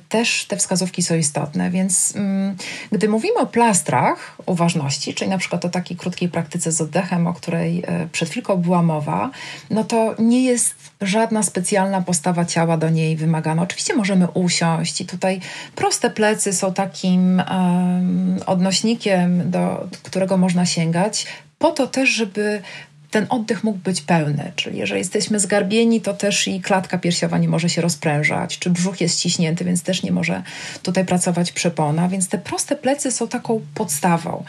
też te wskazówki są istotne. Więc mm, gdy mówimy o plastrach uważności, czyli na przykład o takiej krótkiej praktyce z oddechem, o której e, przed chwilką była mowa, no to nie jest żadna specjalna postawa ciała do niej wymagana. Oczywiście możemy usiąść i tutaj proste plecy są takim um, odnośnikiem, do którego można sięgać, po to też, żeby ten oddech mógł być pełny, czyli jeżeli jesteśmy zgarbieni, to też i klatka piersiowa nie może się rozprężać, czy brzuch jest ściśnięty, więc też nie może tutaj pracować przepona, więc te proste plecy są taką podstawą.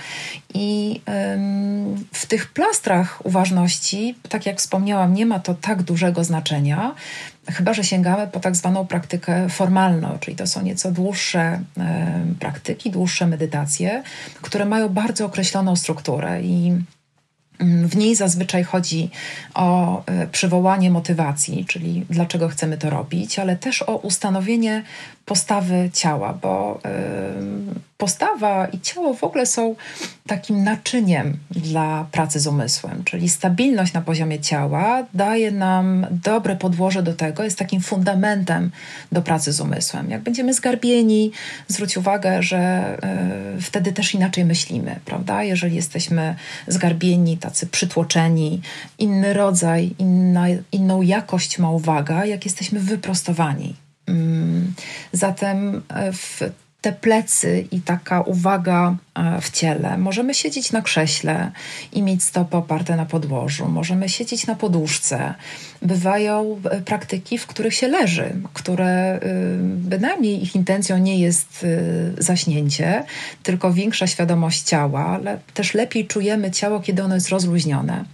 I ym, w tych plastrach uważności, tak jak wspomniałam, nie ma to tak dużego znaczenia, chyba że sięgamy po tak zwaną praktykę formalną, czyli to są nieco dłuższe praktyki, dłuższe medytacje, które mają bardzo określoną strukturę i w niej zazwyczaj chodzi o e, przywołanie motywacji, czyli dlaczego chcemy to robić, ale też o ustanowienie postawy ciała, bo postawa i ciało w ogóle są takim naczyniem dla pracy z umysłem, czyli stabilność na poziomie ciała daje nam dobre podłoże do tego, jest takim fundamentem do pracy z umysłem. Jak będziemy zgarbieni, zwróć uwagę, że y, wtedy też inaczej myślimy, prawda? Jeżeli jesteśmy zgarbieni, tacy przytłoczeni, inny rodzaj, inna, inną jakość ma uwaga, jak jesteśmy wyprostowani zatem e, w te plecy i taka uwaga e, w ciele. Możemy siedzieć na krześle i mieć stopy oparte na podłożu. Możemy siedzieć na poduszce. Bywają e, praktyki, w których się leży, które bynajmniej ich intencją nie jest zaśnięcie, tylko większa świadomość ciała, ale też lepiej czujemy ciało, kiedy ono jest rozluźnione.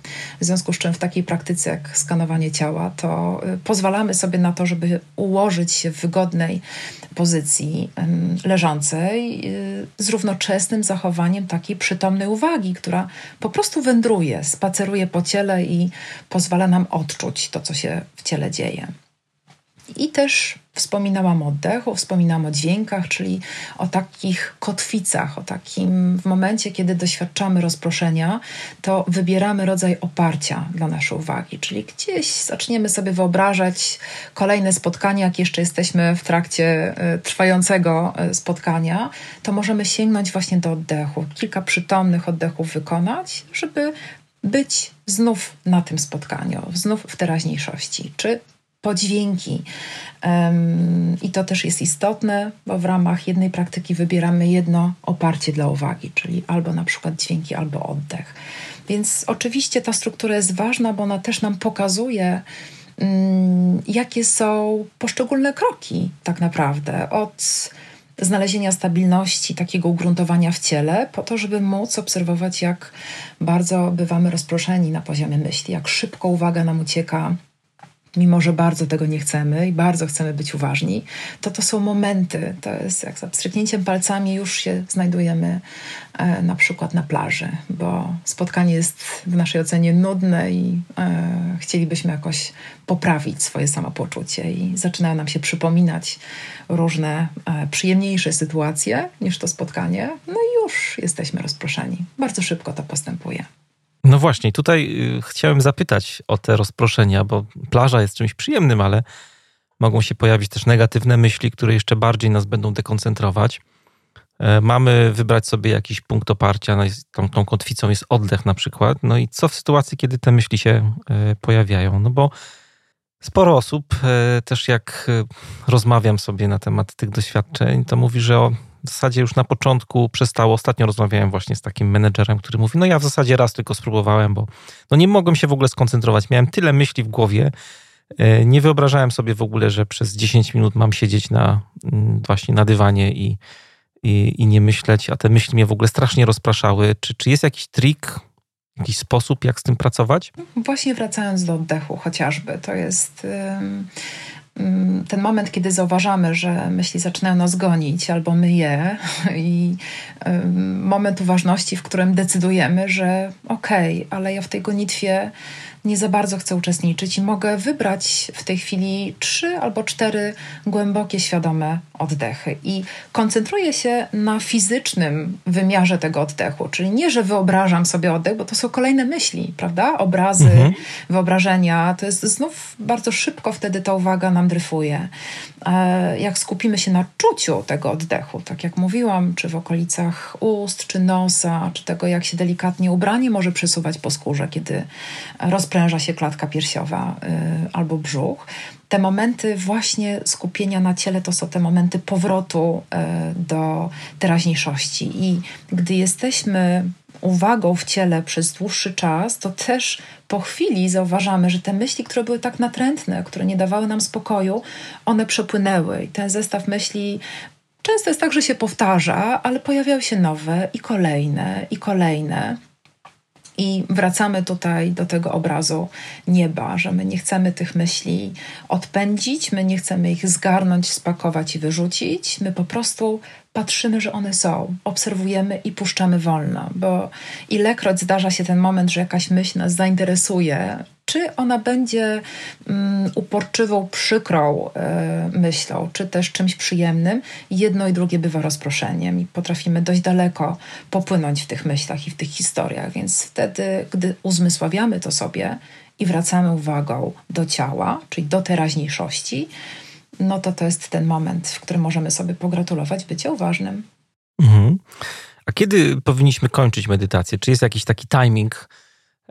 W związku z czym w takiej praktyce jak skanowanie ciała, to pozwalamy sobie na to, żeby ułożyć się w wygodnej pozycji leżącej z równoczesnym zachowaniem takiej przytomnej uwagi, która po prostu wędruje, spaceruje po ciele i pozwala nam odczuć to, co się w ciele dzieje. I też wspominałam o oddechu, wspominałam o dźwiękach, czyli o takich kotwicach, o takim w momencie, kiedy doświadczamy rozproszenia, to wybieramy rodzaj oparcia dla naszej uwagi, czyli gdzieś zaczniemy sobie wyobrażać kolejne spotkanie, jak jeszcze jesteśmy w trakcie e, trwającego e, spotkania, to możemy sięgnąć właśnie do oddechu, kilka przytomnych oddechów wykonać, żeby być znów na tym spotkaniu, znów w teraźniejszości, czy podźwięki. I to też jest istotne, bo w ramach jednej praktyki wybieramy jedno oparcie dla uwagi, czyli albo na przykład dźwięki, albo oddech. Więc oczywiście ta struktura jest ważna, bo ona też nam pokazuje, mm, jakie są poszczególne kroki, tak naprawdę, od znalezienia stabilności, takiego ugruntowania w ciele, po to, żeby móc obserwować, jak bardzo bywamy rozproszeni na poziomie myśli, jak szybko uwaga nam ucieka mimo że bardzo tego nie chcemy i bardzo chcemy być uważni, to to są momenty, to jest jak za pstryknięciem palcami już się znajdujemy e, na przykład na plaży, bo spotkanie jest w naszej ocenie nudne i e, chcielibyśmy jakoś poprawić swoje samopoczucie i zaczynają nam się przypominać różne e, przyjemniejsze sytuacje niż to spotkanie, no i już jesteśmy rozproszeni. Bardzo szybko to postępuje. No właśnie, tutaj y, chciałem zapytać o te rozproszenia, bo plaża jest czymś przyjemnym, ale mogą się pojawić też negatywne myśli, które jeszcze bardziej nas będą dekoncentrować. E, mamy wybrać sobie jakiś punkt oparcia, no tą, tą kotwicą jest oddech na przykład. No i co w sytuacji, kiedy te myśli się e, pojawiają? No bo sporo osób, e, też jak rozmawiam sobie na temat tych doświadczeń, to mówi, że o w zasadzie już na początku przestało. Ostatnio rozmawiałem właśnie z takim menedżerem, który mówi, no ja w zasadzie raz tylko spróbowałem, bo no nie mogłem się w ogóle skoncentrować. Miałem tyle myśli w głowie, e, nie wyobrażałem sobie w ogóle, że przez 10 minut mam siedzieć na, mm, właśnie na dywanie i, i, i nie myśleć, a te myśli mnie w ogóle strasznie rozpraszały. Czy, czy jest jakiś trik, jakiś sposób, jak z tym pracować? Właśnie wracając do oddechu chociażby, to jest... Yy ten moment, kiedy zauważamy, że myśli zaczynają nas gonić albo my je i moment uważności, w którym decydujemy, że okej, okay, ale ja w tej gonitwie nie za bardzo chcę uczestniczyć i mogę wybrać w tej chwili trzy albo cztery głębokie, świadome oddechy. I koncentruję się na fizycznym wymiarze tego oddechu, czyli nie, że wyobrażam sobie oddech, bo to są kolejne myśli, prawda? Obrazy, mhm. wyobrażenia. To jest znów bardzo szybko wtedy ta uwaga nam dryfuje. E, jak skupimy się na czuciu tego oddechu, tak jak mówiłam, czy w okolicach ust, czy nosa, czy tego, jak się delikatnie ubranie może przesuwać po skórze, kiedy rozpręża się klatka piersiowa y, albo brzuch, te momenty właśnie skupienia na ciele to są te momenty powrotu e, do teraźniejszości. I gdy jesteśmy uwagą w ciele przez dłuższy czas, to też po chwili zauważamy, że te myśli, które były tak natrętne, które nie dawały nam spokoju, one przepłynęły. I ten zestaw myśli często jest tak, że się powtarza, ale pojawiają się nowe i kolejne, i kolejne. I wracamy tutaj do tego obrazu nieba, że my nie chcemy tych myśli odpędzić, my nie chcemy ich zgarnąć, spakować i wyrzucić. My po prostu patrzymy, że one są, obserwujemy i puszczamy wolno, bo ilekroć zdarza się ten moment, że jakaś myśl nas zainteresuje, czy ona będzie um, uporczywą, przykrą e, myślą, czy też czymś przyjemnym, jedno i drugie bywa rozproszeniem i potrafimy dość daleko popłynąć w tych myślach i w tych historiach. Więc wtedy, gdy uzmysławiamy to sobie i wracamy uwagą do ciała, czyli do teraźniejszości, no to to jest ten moment, w którym możemy sobie pogratulować bycie uważnym. Mhm. A kiedy powinniśmy kończyć medytację? Czy jest jakiś taki timing?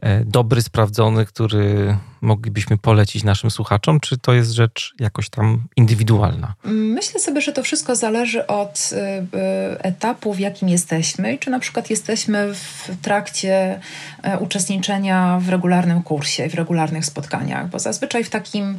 E, dobry, sprawdzony, który moglibyśmy polecić naszym słuchaczom, czy to jest rzecz jakoś tam indywidualna? Myślę sobie, że to wszystko zależy od y, y, etapu, w jakim jesteśmy i czy na przykład jesteśmy w trakcie e, uczestniczenia w regularnym kursie, w regularnych spotkaniach, bo zazwyczaj w takim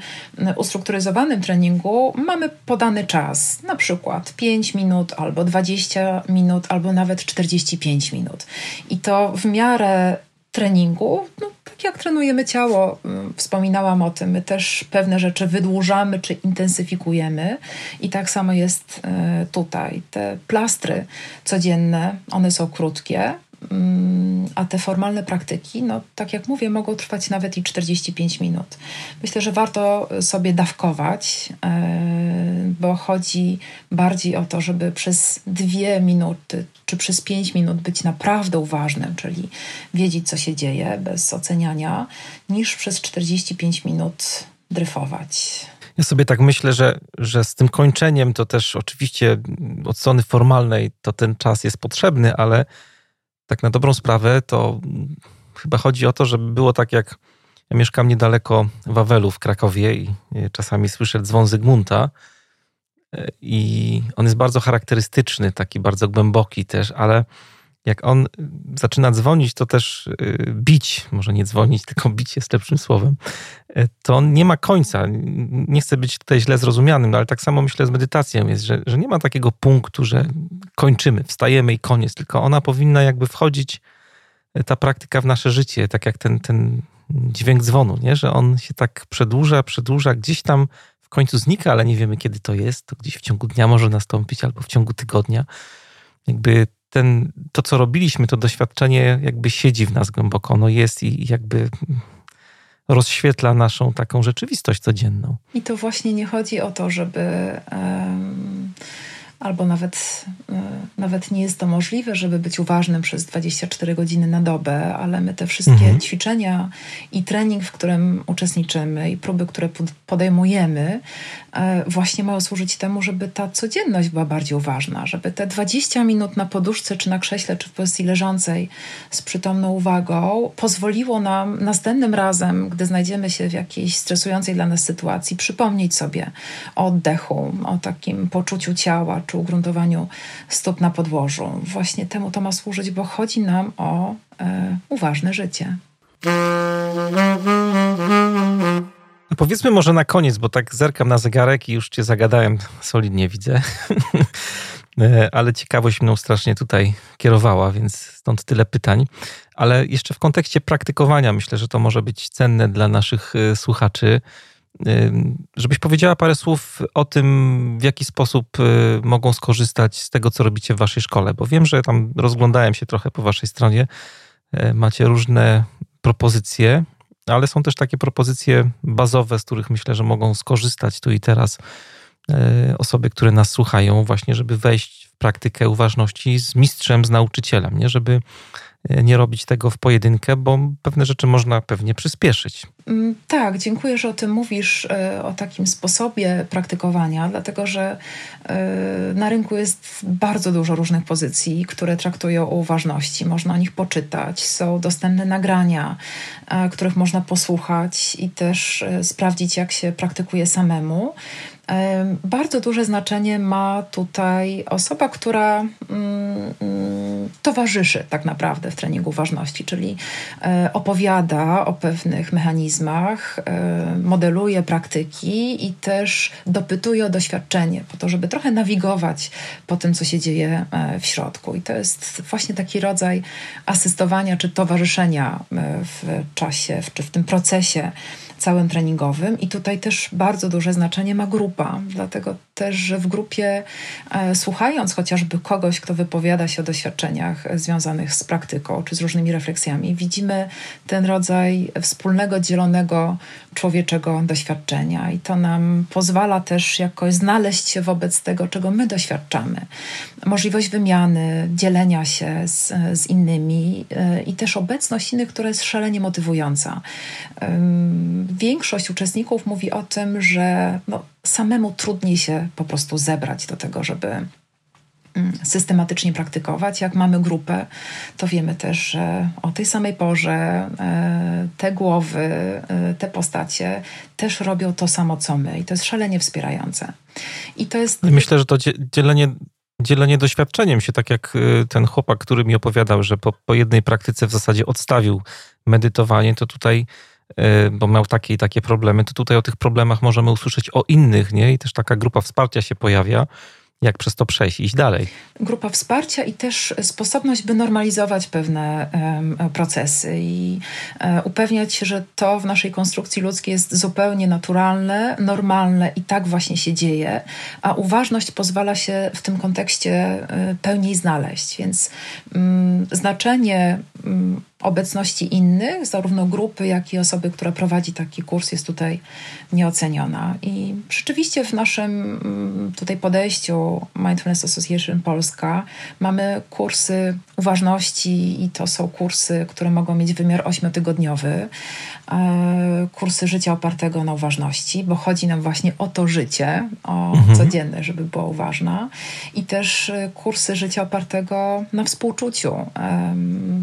ustrukturyzowanym treningu mamy podany czas, na przykład 5 minut albo 20 minut, albo nawet 45 minut. I to w miarę treningu, no, tak jak trenujemy ciało, mm, wspominałam o tym, my też pewne rzeczy wydłużamy czy intensyfikujemy. I tak samo jest e, tutaj. Te plastry codzienne, one są krótkie, a te formalne praktyki, no tak jak mówię, mogą trwać nawet i 45 minut. Myślę, że warto sobie dawkować, e, bo chodzi bardziej o to, żeby przez dwie minuty czy przez 5 minut być naprawdę uważnym, czyli wiedzieć, co się dzieje bez oceniania, niż przez 45 minut dryfować. Ja sobie tak myślę, że, że z tym kończeniem to też oczywiście od strony formalnej to ten czas jest potrzebny, ale tak na dobrą sprawę to chyba chodzi o to, żeby było tak jak ja mieszkam niedaleko Wawelu w Krakowie i czasami słyszę dzwon Zygmunta, i on jest bardzo charakterystyczny, taki bardzo głęboki też, ale jak on zaczyna dzwonić, to też y, bić, może nie dzwonić, tylko bić jest lepszym słowem, y, to on nie ma końca. Nie chcę być tutaj źle zrozumianym, no ale tak samo myślę z medytacją jest, że, że nie ma takiego punktu, że kończymy, wstajemy i koniec, tylko ona powinna jakby wchodzić, y, ta praktyka w nasze życie, tak jak ten, ten dźwięk dzwonu, nie? że on się tak przedłuża, przedłuża, gdzieś tam w końcu znika, ale nie wiemy kiedy to jest. To gdzieś w ciągu dnia może nastąpić albo w ciągu tygodnia. Jakby ten, to, co robiliśmy, to doświadczenie jakby siedzi w nas głęboko. Ono jest i jakby rozświetla naszą taką rzeczywistość codzienną. I to właśnie nie chodzi o to, żeby. Um albo nawet, e, nawet nie jest to możliwe, żeby być uważnym przez 24 godziny na dobę, ale my te wszystkie mhm. ćwiczenia i trening, w którym uczestniczymy i próby, które podejmujemy, właśnie mają służyć temu, żeby ta codzienność była bardziej uważna, żeby te 20 minut na poduszce, czy na krześle, czy w pozycji leżącej z przytomną uwagą pozwoliło nam następnym razem, gdy znajdziemy się w jakiejś stresującej dla nas sytuacji, przypomnieć sobie o oddechu, o takim poczuciu ciała, czy ugruntowaniu stóp na podłożu. Właśnie temu to ma służyć, bo chodzi nam o e, uważne życie. Powiedzmy może na koniec, bo tak zerkam na zegarek i już cię zagadałem, solidnie widzę. E, ale ciekawość mną strasznie tutaj kierowała, więc stąd tyle pytań. Ale jeszcze w kontekście praktykowania myślę, że to może być cenne dla naszych e, słuchaczy Żebyś powiedziała parę słów o tym, w jaki sposób mogą skorzystać z tego, co robicie w waszej szkole, bo wiem, że tam rozglądałem się trochę po waszej stronie. E, macie różne propozycje, ale są też takie propozycje bazowe, z których myślę, że mogą skorzystać tu i teraz e, osoby, które nas słuchają, właśnie, żeby wejść w praktykę uważności z mistrzem, z nauczycielem, nie? żeby nie robić tego w pojedynkę, bo pewne rzeczy można pewnie przyspieszyć. Mm, tak, dziękuję, że o tym mówisz, e, o takim sposobie praktykowania, dlatego że e, na rynku jest bardzo dużo różnych pozycji, które traktują o uważności. Można o nich poczytać, są dostępne nagrania, e, których można posłuchać i też sprawdzić, jak się praktykuje samemu. Bardzo duże znaczenie ma tutaj osoba, która mm, mm, towarzyszy tak naprawdę w treningu ważności, czyli e, opowiada o pewnych mechanizmach, e, modeluje praktyki i też dopytuje o doświadczenie, po to, żeby trochę nawigować po tym, co się dzieje e, w środku. I to jest właśnie taki rodzaj asystowania czy towarzyszenia w czasie, czy w tym procesie całym treningowym i tutaj też bardzo duże znaczenie ma grupa, dlatego też, że w grupie e, słuchając chociażby kogoś, kto wypowiada się o doświadczeniach związanych z praktyką czy z różnymi refleksjami, widzimy ten rodzaj wspólnego, dzielonego człowieczego doświadczenia i to nam pozwala też jakoś znaleźć się wobec tego, czego my doświadczamy. Możliwość wymiany, dzielenia się z, z innymi e, i też obecność innych, która jest szalenie motywująca. Większość uczestników mówi o tym, że no, samemu trudniej się po prostu zebrać do tego, żeby mm, systematycznie praktykować. Jak mamy grupę, to wiemy też, że o tej samej porze e, te głowy, e, te postacie też robią to samo co my i to jest szalenie wspierające. I to jest... Myślę, że to dzielenie dzielenie doświadczeniem się, tak jak e, ten chłopak, który mi opowiadał, że po, po jednej praktyce w zasadzie odstawił medytowanie, to tutaj bo miał takie i takie problemy, to tutaj o tych problemach możemy usłyszeć o innych, nie? I też taka grupa wsparcia się pojawia jak przez to przejść, iść dalej. Grupa wsparcia i też sposobność, by normalizować pewne um, procesy i um, upewniać się, że to w naszej konstrukcji ludzkiej jest zupełnie naturalne, normalne i tak właśnie się dzieje, a uważność pozwala się w tym kontekście um, pełniej znaleźć. Więc mm, znaczenie mm, obecności innych, zarówno grupy, jak i osoby, która prowadzi taki kurs, jest tutaj nieoceniona. I rzeczywiście w naszym mm, tutaj podejściu Mindfulness Association Polska mamy kursy uważności i to są kursy, które mogą mieć wymiar ośmiotygodniowy, e, kursy życia opartego na uważności, bo chodzi nam właśnie o to życie, o mhm. codzienne, żeby była uważna i też e, kursy życia opartego na współczuciu,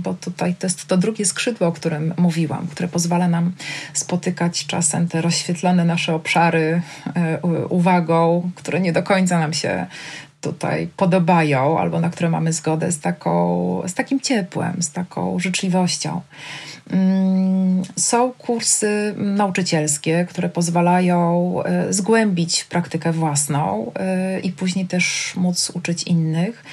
bo tutaj to jest to drugie skrzydło, o którym mówiłam, które pozwala nam spotykać czasem te rozświetlone nasze obszary e, uwagą, które nie do końca nam się tutaj podobają, albo na które mamy zgodę z, taką, z takim ciepłem, z taką życzliwością. Mm, są kursy nauczycielskie, które pozwalają e, zgłębić praktykę własną e, i później też móc uczyć innych.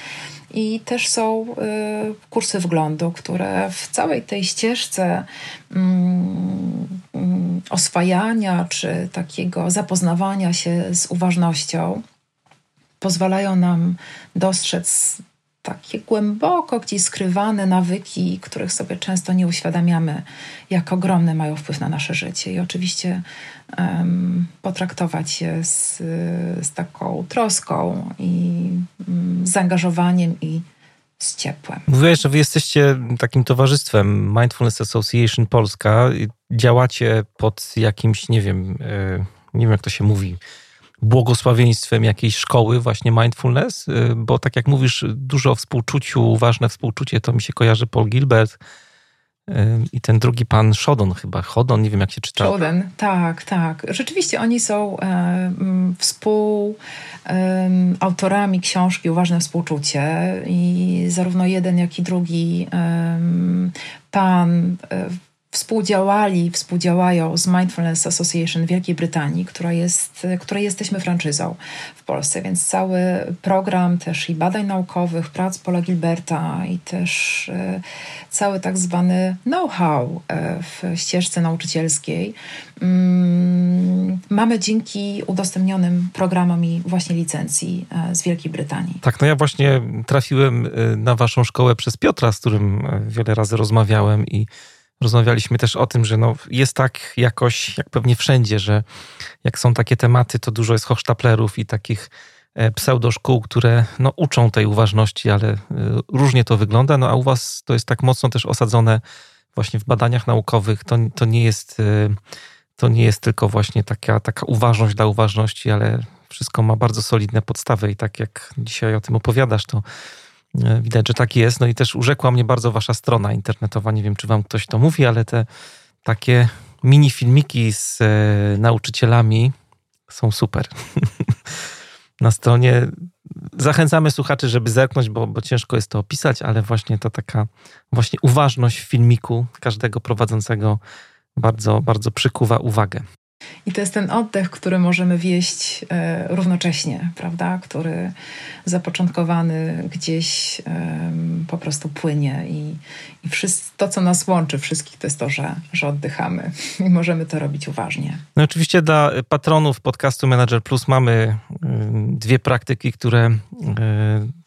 I też są y, kursy wglądu, które w całej tej ścieżce mm, mm, oswajania czy takiego zapoznawania się z uważnością pozwalają nam dostrzec takie głęboko gdzieś skrywane nawyki, których sobie często nie uświadamiamy, jak ogromne mają wpływ na nasze życie. I oczywiście potraktować je z, z taką troską i um, zaangażowaniem i z ciepłem. Mówiłeś, że wy jesteście takim towarzystwem Mindfulness Association Polska. Działacie pod jakimś, nie wiem, e, nie wiem jak to się mówi, błogosławieństwem jakiejś szkoły właśnie mindfulness, y, bo tak jak mówisz, dużo o współczuciu, ważne współczucie, to mi się kojarzy Paul Gilbert i ten drugi pan Shodon chyba, Chodon, nie wiem jak się czyta. Shodon, tak, tak. Rzeczywiście oni są e, współautorami e, książki Uważne Współczucie i zarówno jeden, jak i drugi e, pan współdziałali, współdziałają z Mindfulness Association Wielkiej Brytanii, która jest, której jesteśmy franczyzą w Polsce, więc cały program też i badań naukowych, prac Paula Gilberta i też e, cały tak zwany know-how e, w ścieżce nauczycielskiej mm, mamy dzięki udostępnionym programom i właśnie licencji e, z Wielkiej Brytanii. Tak, no ja właśnie trafiłem na waszą szkołę przez Piotra, z którym wiele razy rozmawiałem i Rozmawialiśmy też o tym, że no jest tak jakoś, jak pewnie wszędzie, że jak są takie tematy, to dużo jest hochsztaplerów i takich e, pseudoszkół, które no, uczą tej uważności, ale e, różnie to wygląda. No a u was to jest tak mocno też osadzone właśnie w badaniach naukowych. To, to, nie, jest, e, to nie jest tylko właśnie taka, taka uważność dla uważności, ale wszystko ma bardzo solidne podstawy i tak jak dzisiaj o tym opowiadasz, to widać, że tak jest. No i też urzekła mnie bardzo wasza strona internetowa. Nie wiem, czy wam ktoś to mówi, ale te takie mini filmiki z e, nauczycielami są super. Na stronie zachęcamy słuchaczy, żeby zerknąć, bo, bo ciężko jest to opisać, ale właśnie to taka właśnie uważność w filmiku każdego prowadzącego bardzo, bardzo przykuwa uwagę. I to jest ten oddech, który możemy wieść e, równocześnie, prawda? Który zapoczątkowany gdzieś po prostu płynie i, i wszystko, to, co nas łączy wszystkich, to jest to, że, że oddychamy i możemy to robić uważnie. No oczywiście dla patronów podcastu Manager Plus mamy dwie praktyki, które e,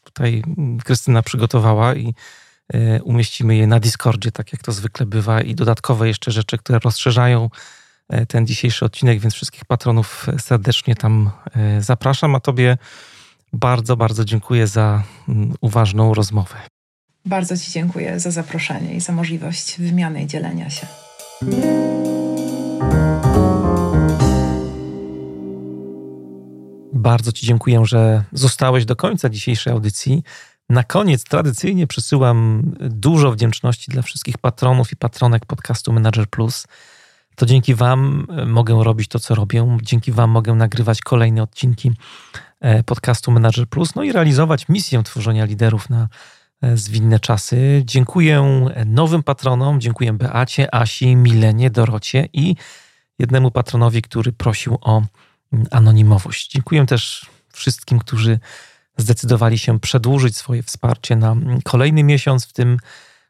tutaj Krystyna przygotowała i e, umieścimy je na Discordzie, tak jak to zwykle bywa i dodatkowe jeszcze rzeczy, które rozszerzają ten dzisiejszy odcinek, więc wszystkich patronów serdecznie tam e, zapraszam. A Tobie bardzo, bardzo dziękuję za mm, uważną rozmowę. Bardzo Ci dziękuję za zaproszenie i za możliwość wymiany i dzielenia się. Bardzo Ci dziękuję, że zostałeś do końca dzisiejszej audycji. Na koniec tradycyjnie przysyłam dużo wdzięczności dla wszystkich patronów i patronek podcastu Manager Plus to dzięki Wam e, mogę robić to, co robię. Dzięki Wam mogę nagrywać kolejne odcinki e, podcastu Manager Plus, no i realizować misję tworzenia liderów na e, zwinne czasy. Dziękuję nowym patronom, dziękuję Beacie, Asi, Milenie, Dorocie i jednemu patronowi, który prosił o anonimowość. Dziękuję też wszystkim, którzy zdecydowali się przedłużyć swoje wsparcie na kolejny miesiąc, w tym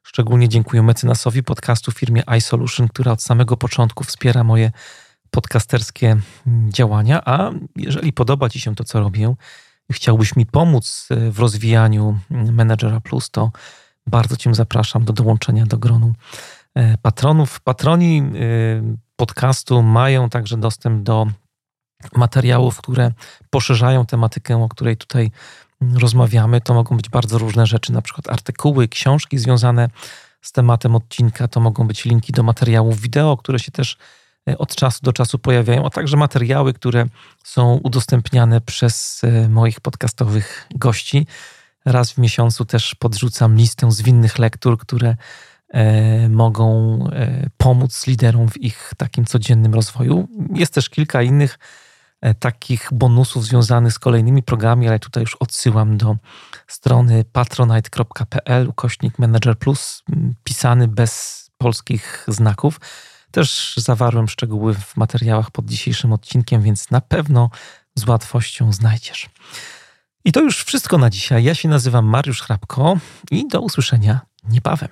Szczególnie dziękuję mecenasowi podcastu firmie iSolution, która od samego początku wspiera moje podcasterskie działania. A jeżeli podoba Ci się to, co robię, chciałbyś mi pomóc e, w rozwijaniu Managera Plus, to bardzo Cię zapraszam do dołączenia do gronu e, patronów. Patroni e, podcastu mają także dostęp do materiałów, które poszerzają tematykę, o której tutaj rozmawiamy, to mogą być bardzo różne rzeczy, na przykład artykuły, książki związane z tematem odcinka, to mogą być linki do materiałów wideo, które się też e, od czasu do czasu pojawiają, a także materiały, które są udostępniane przez e, moich podcastowych gości. Raz w miesiącu też podrzucam listę zwinnych lektur, które e, mogą pomóc liderom w ich takim codziennym rozwoju. Jest też kilka innych takich bonusów związanych z kolejnymi programami, ale tutaj już odsyłam do strony patronite.pl ukośnik manager plus, pisany bez polskich znaków. Też zawarłem szczegóły w materiałach pod dzisiejszym odcinkiem, więc na pewno z łatwością znajdziesz. I to już wszystko na dzisiaj. Ja się nazywam Mariusz Hrabko i do usłyszenia niebawem.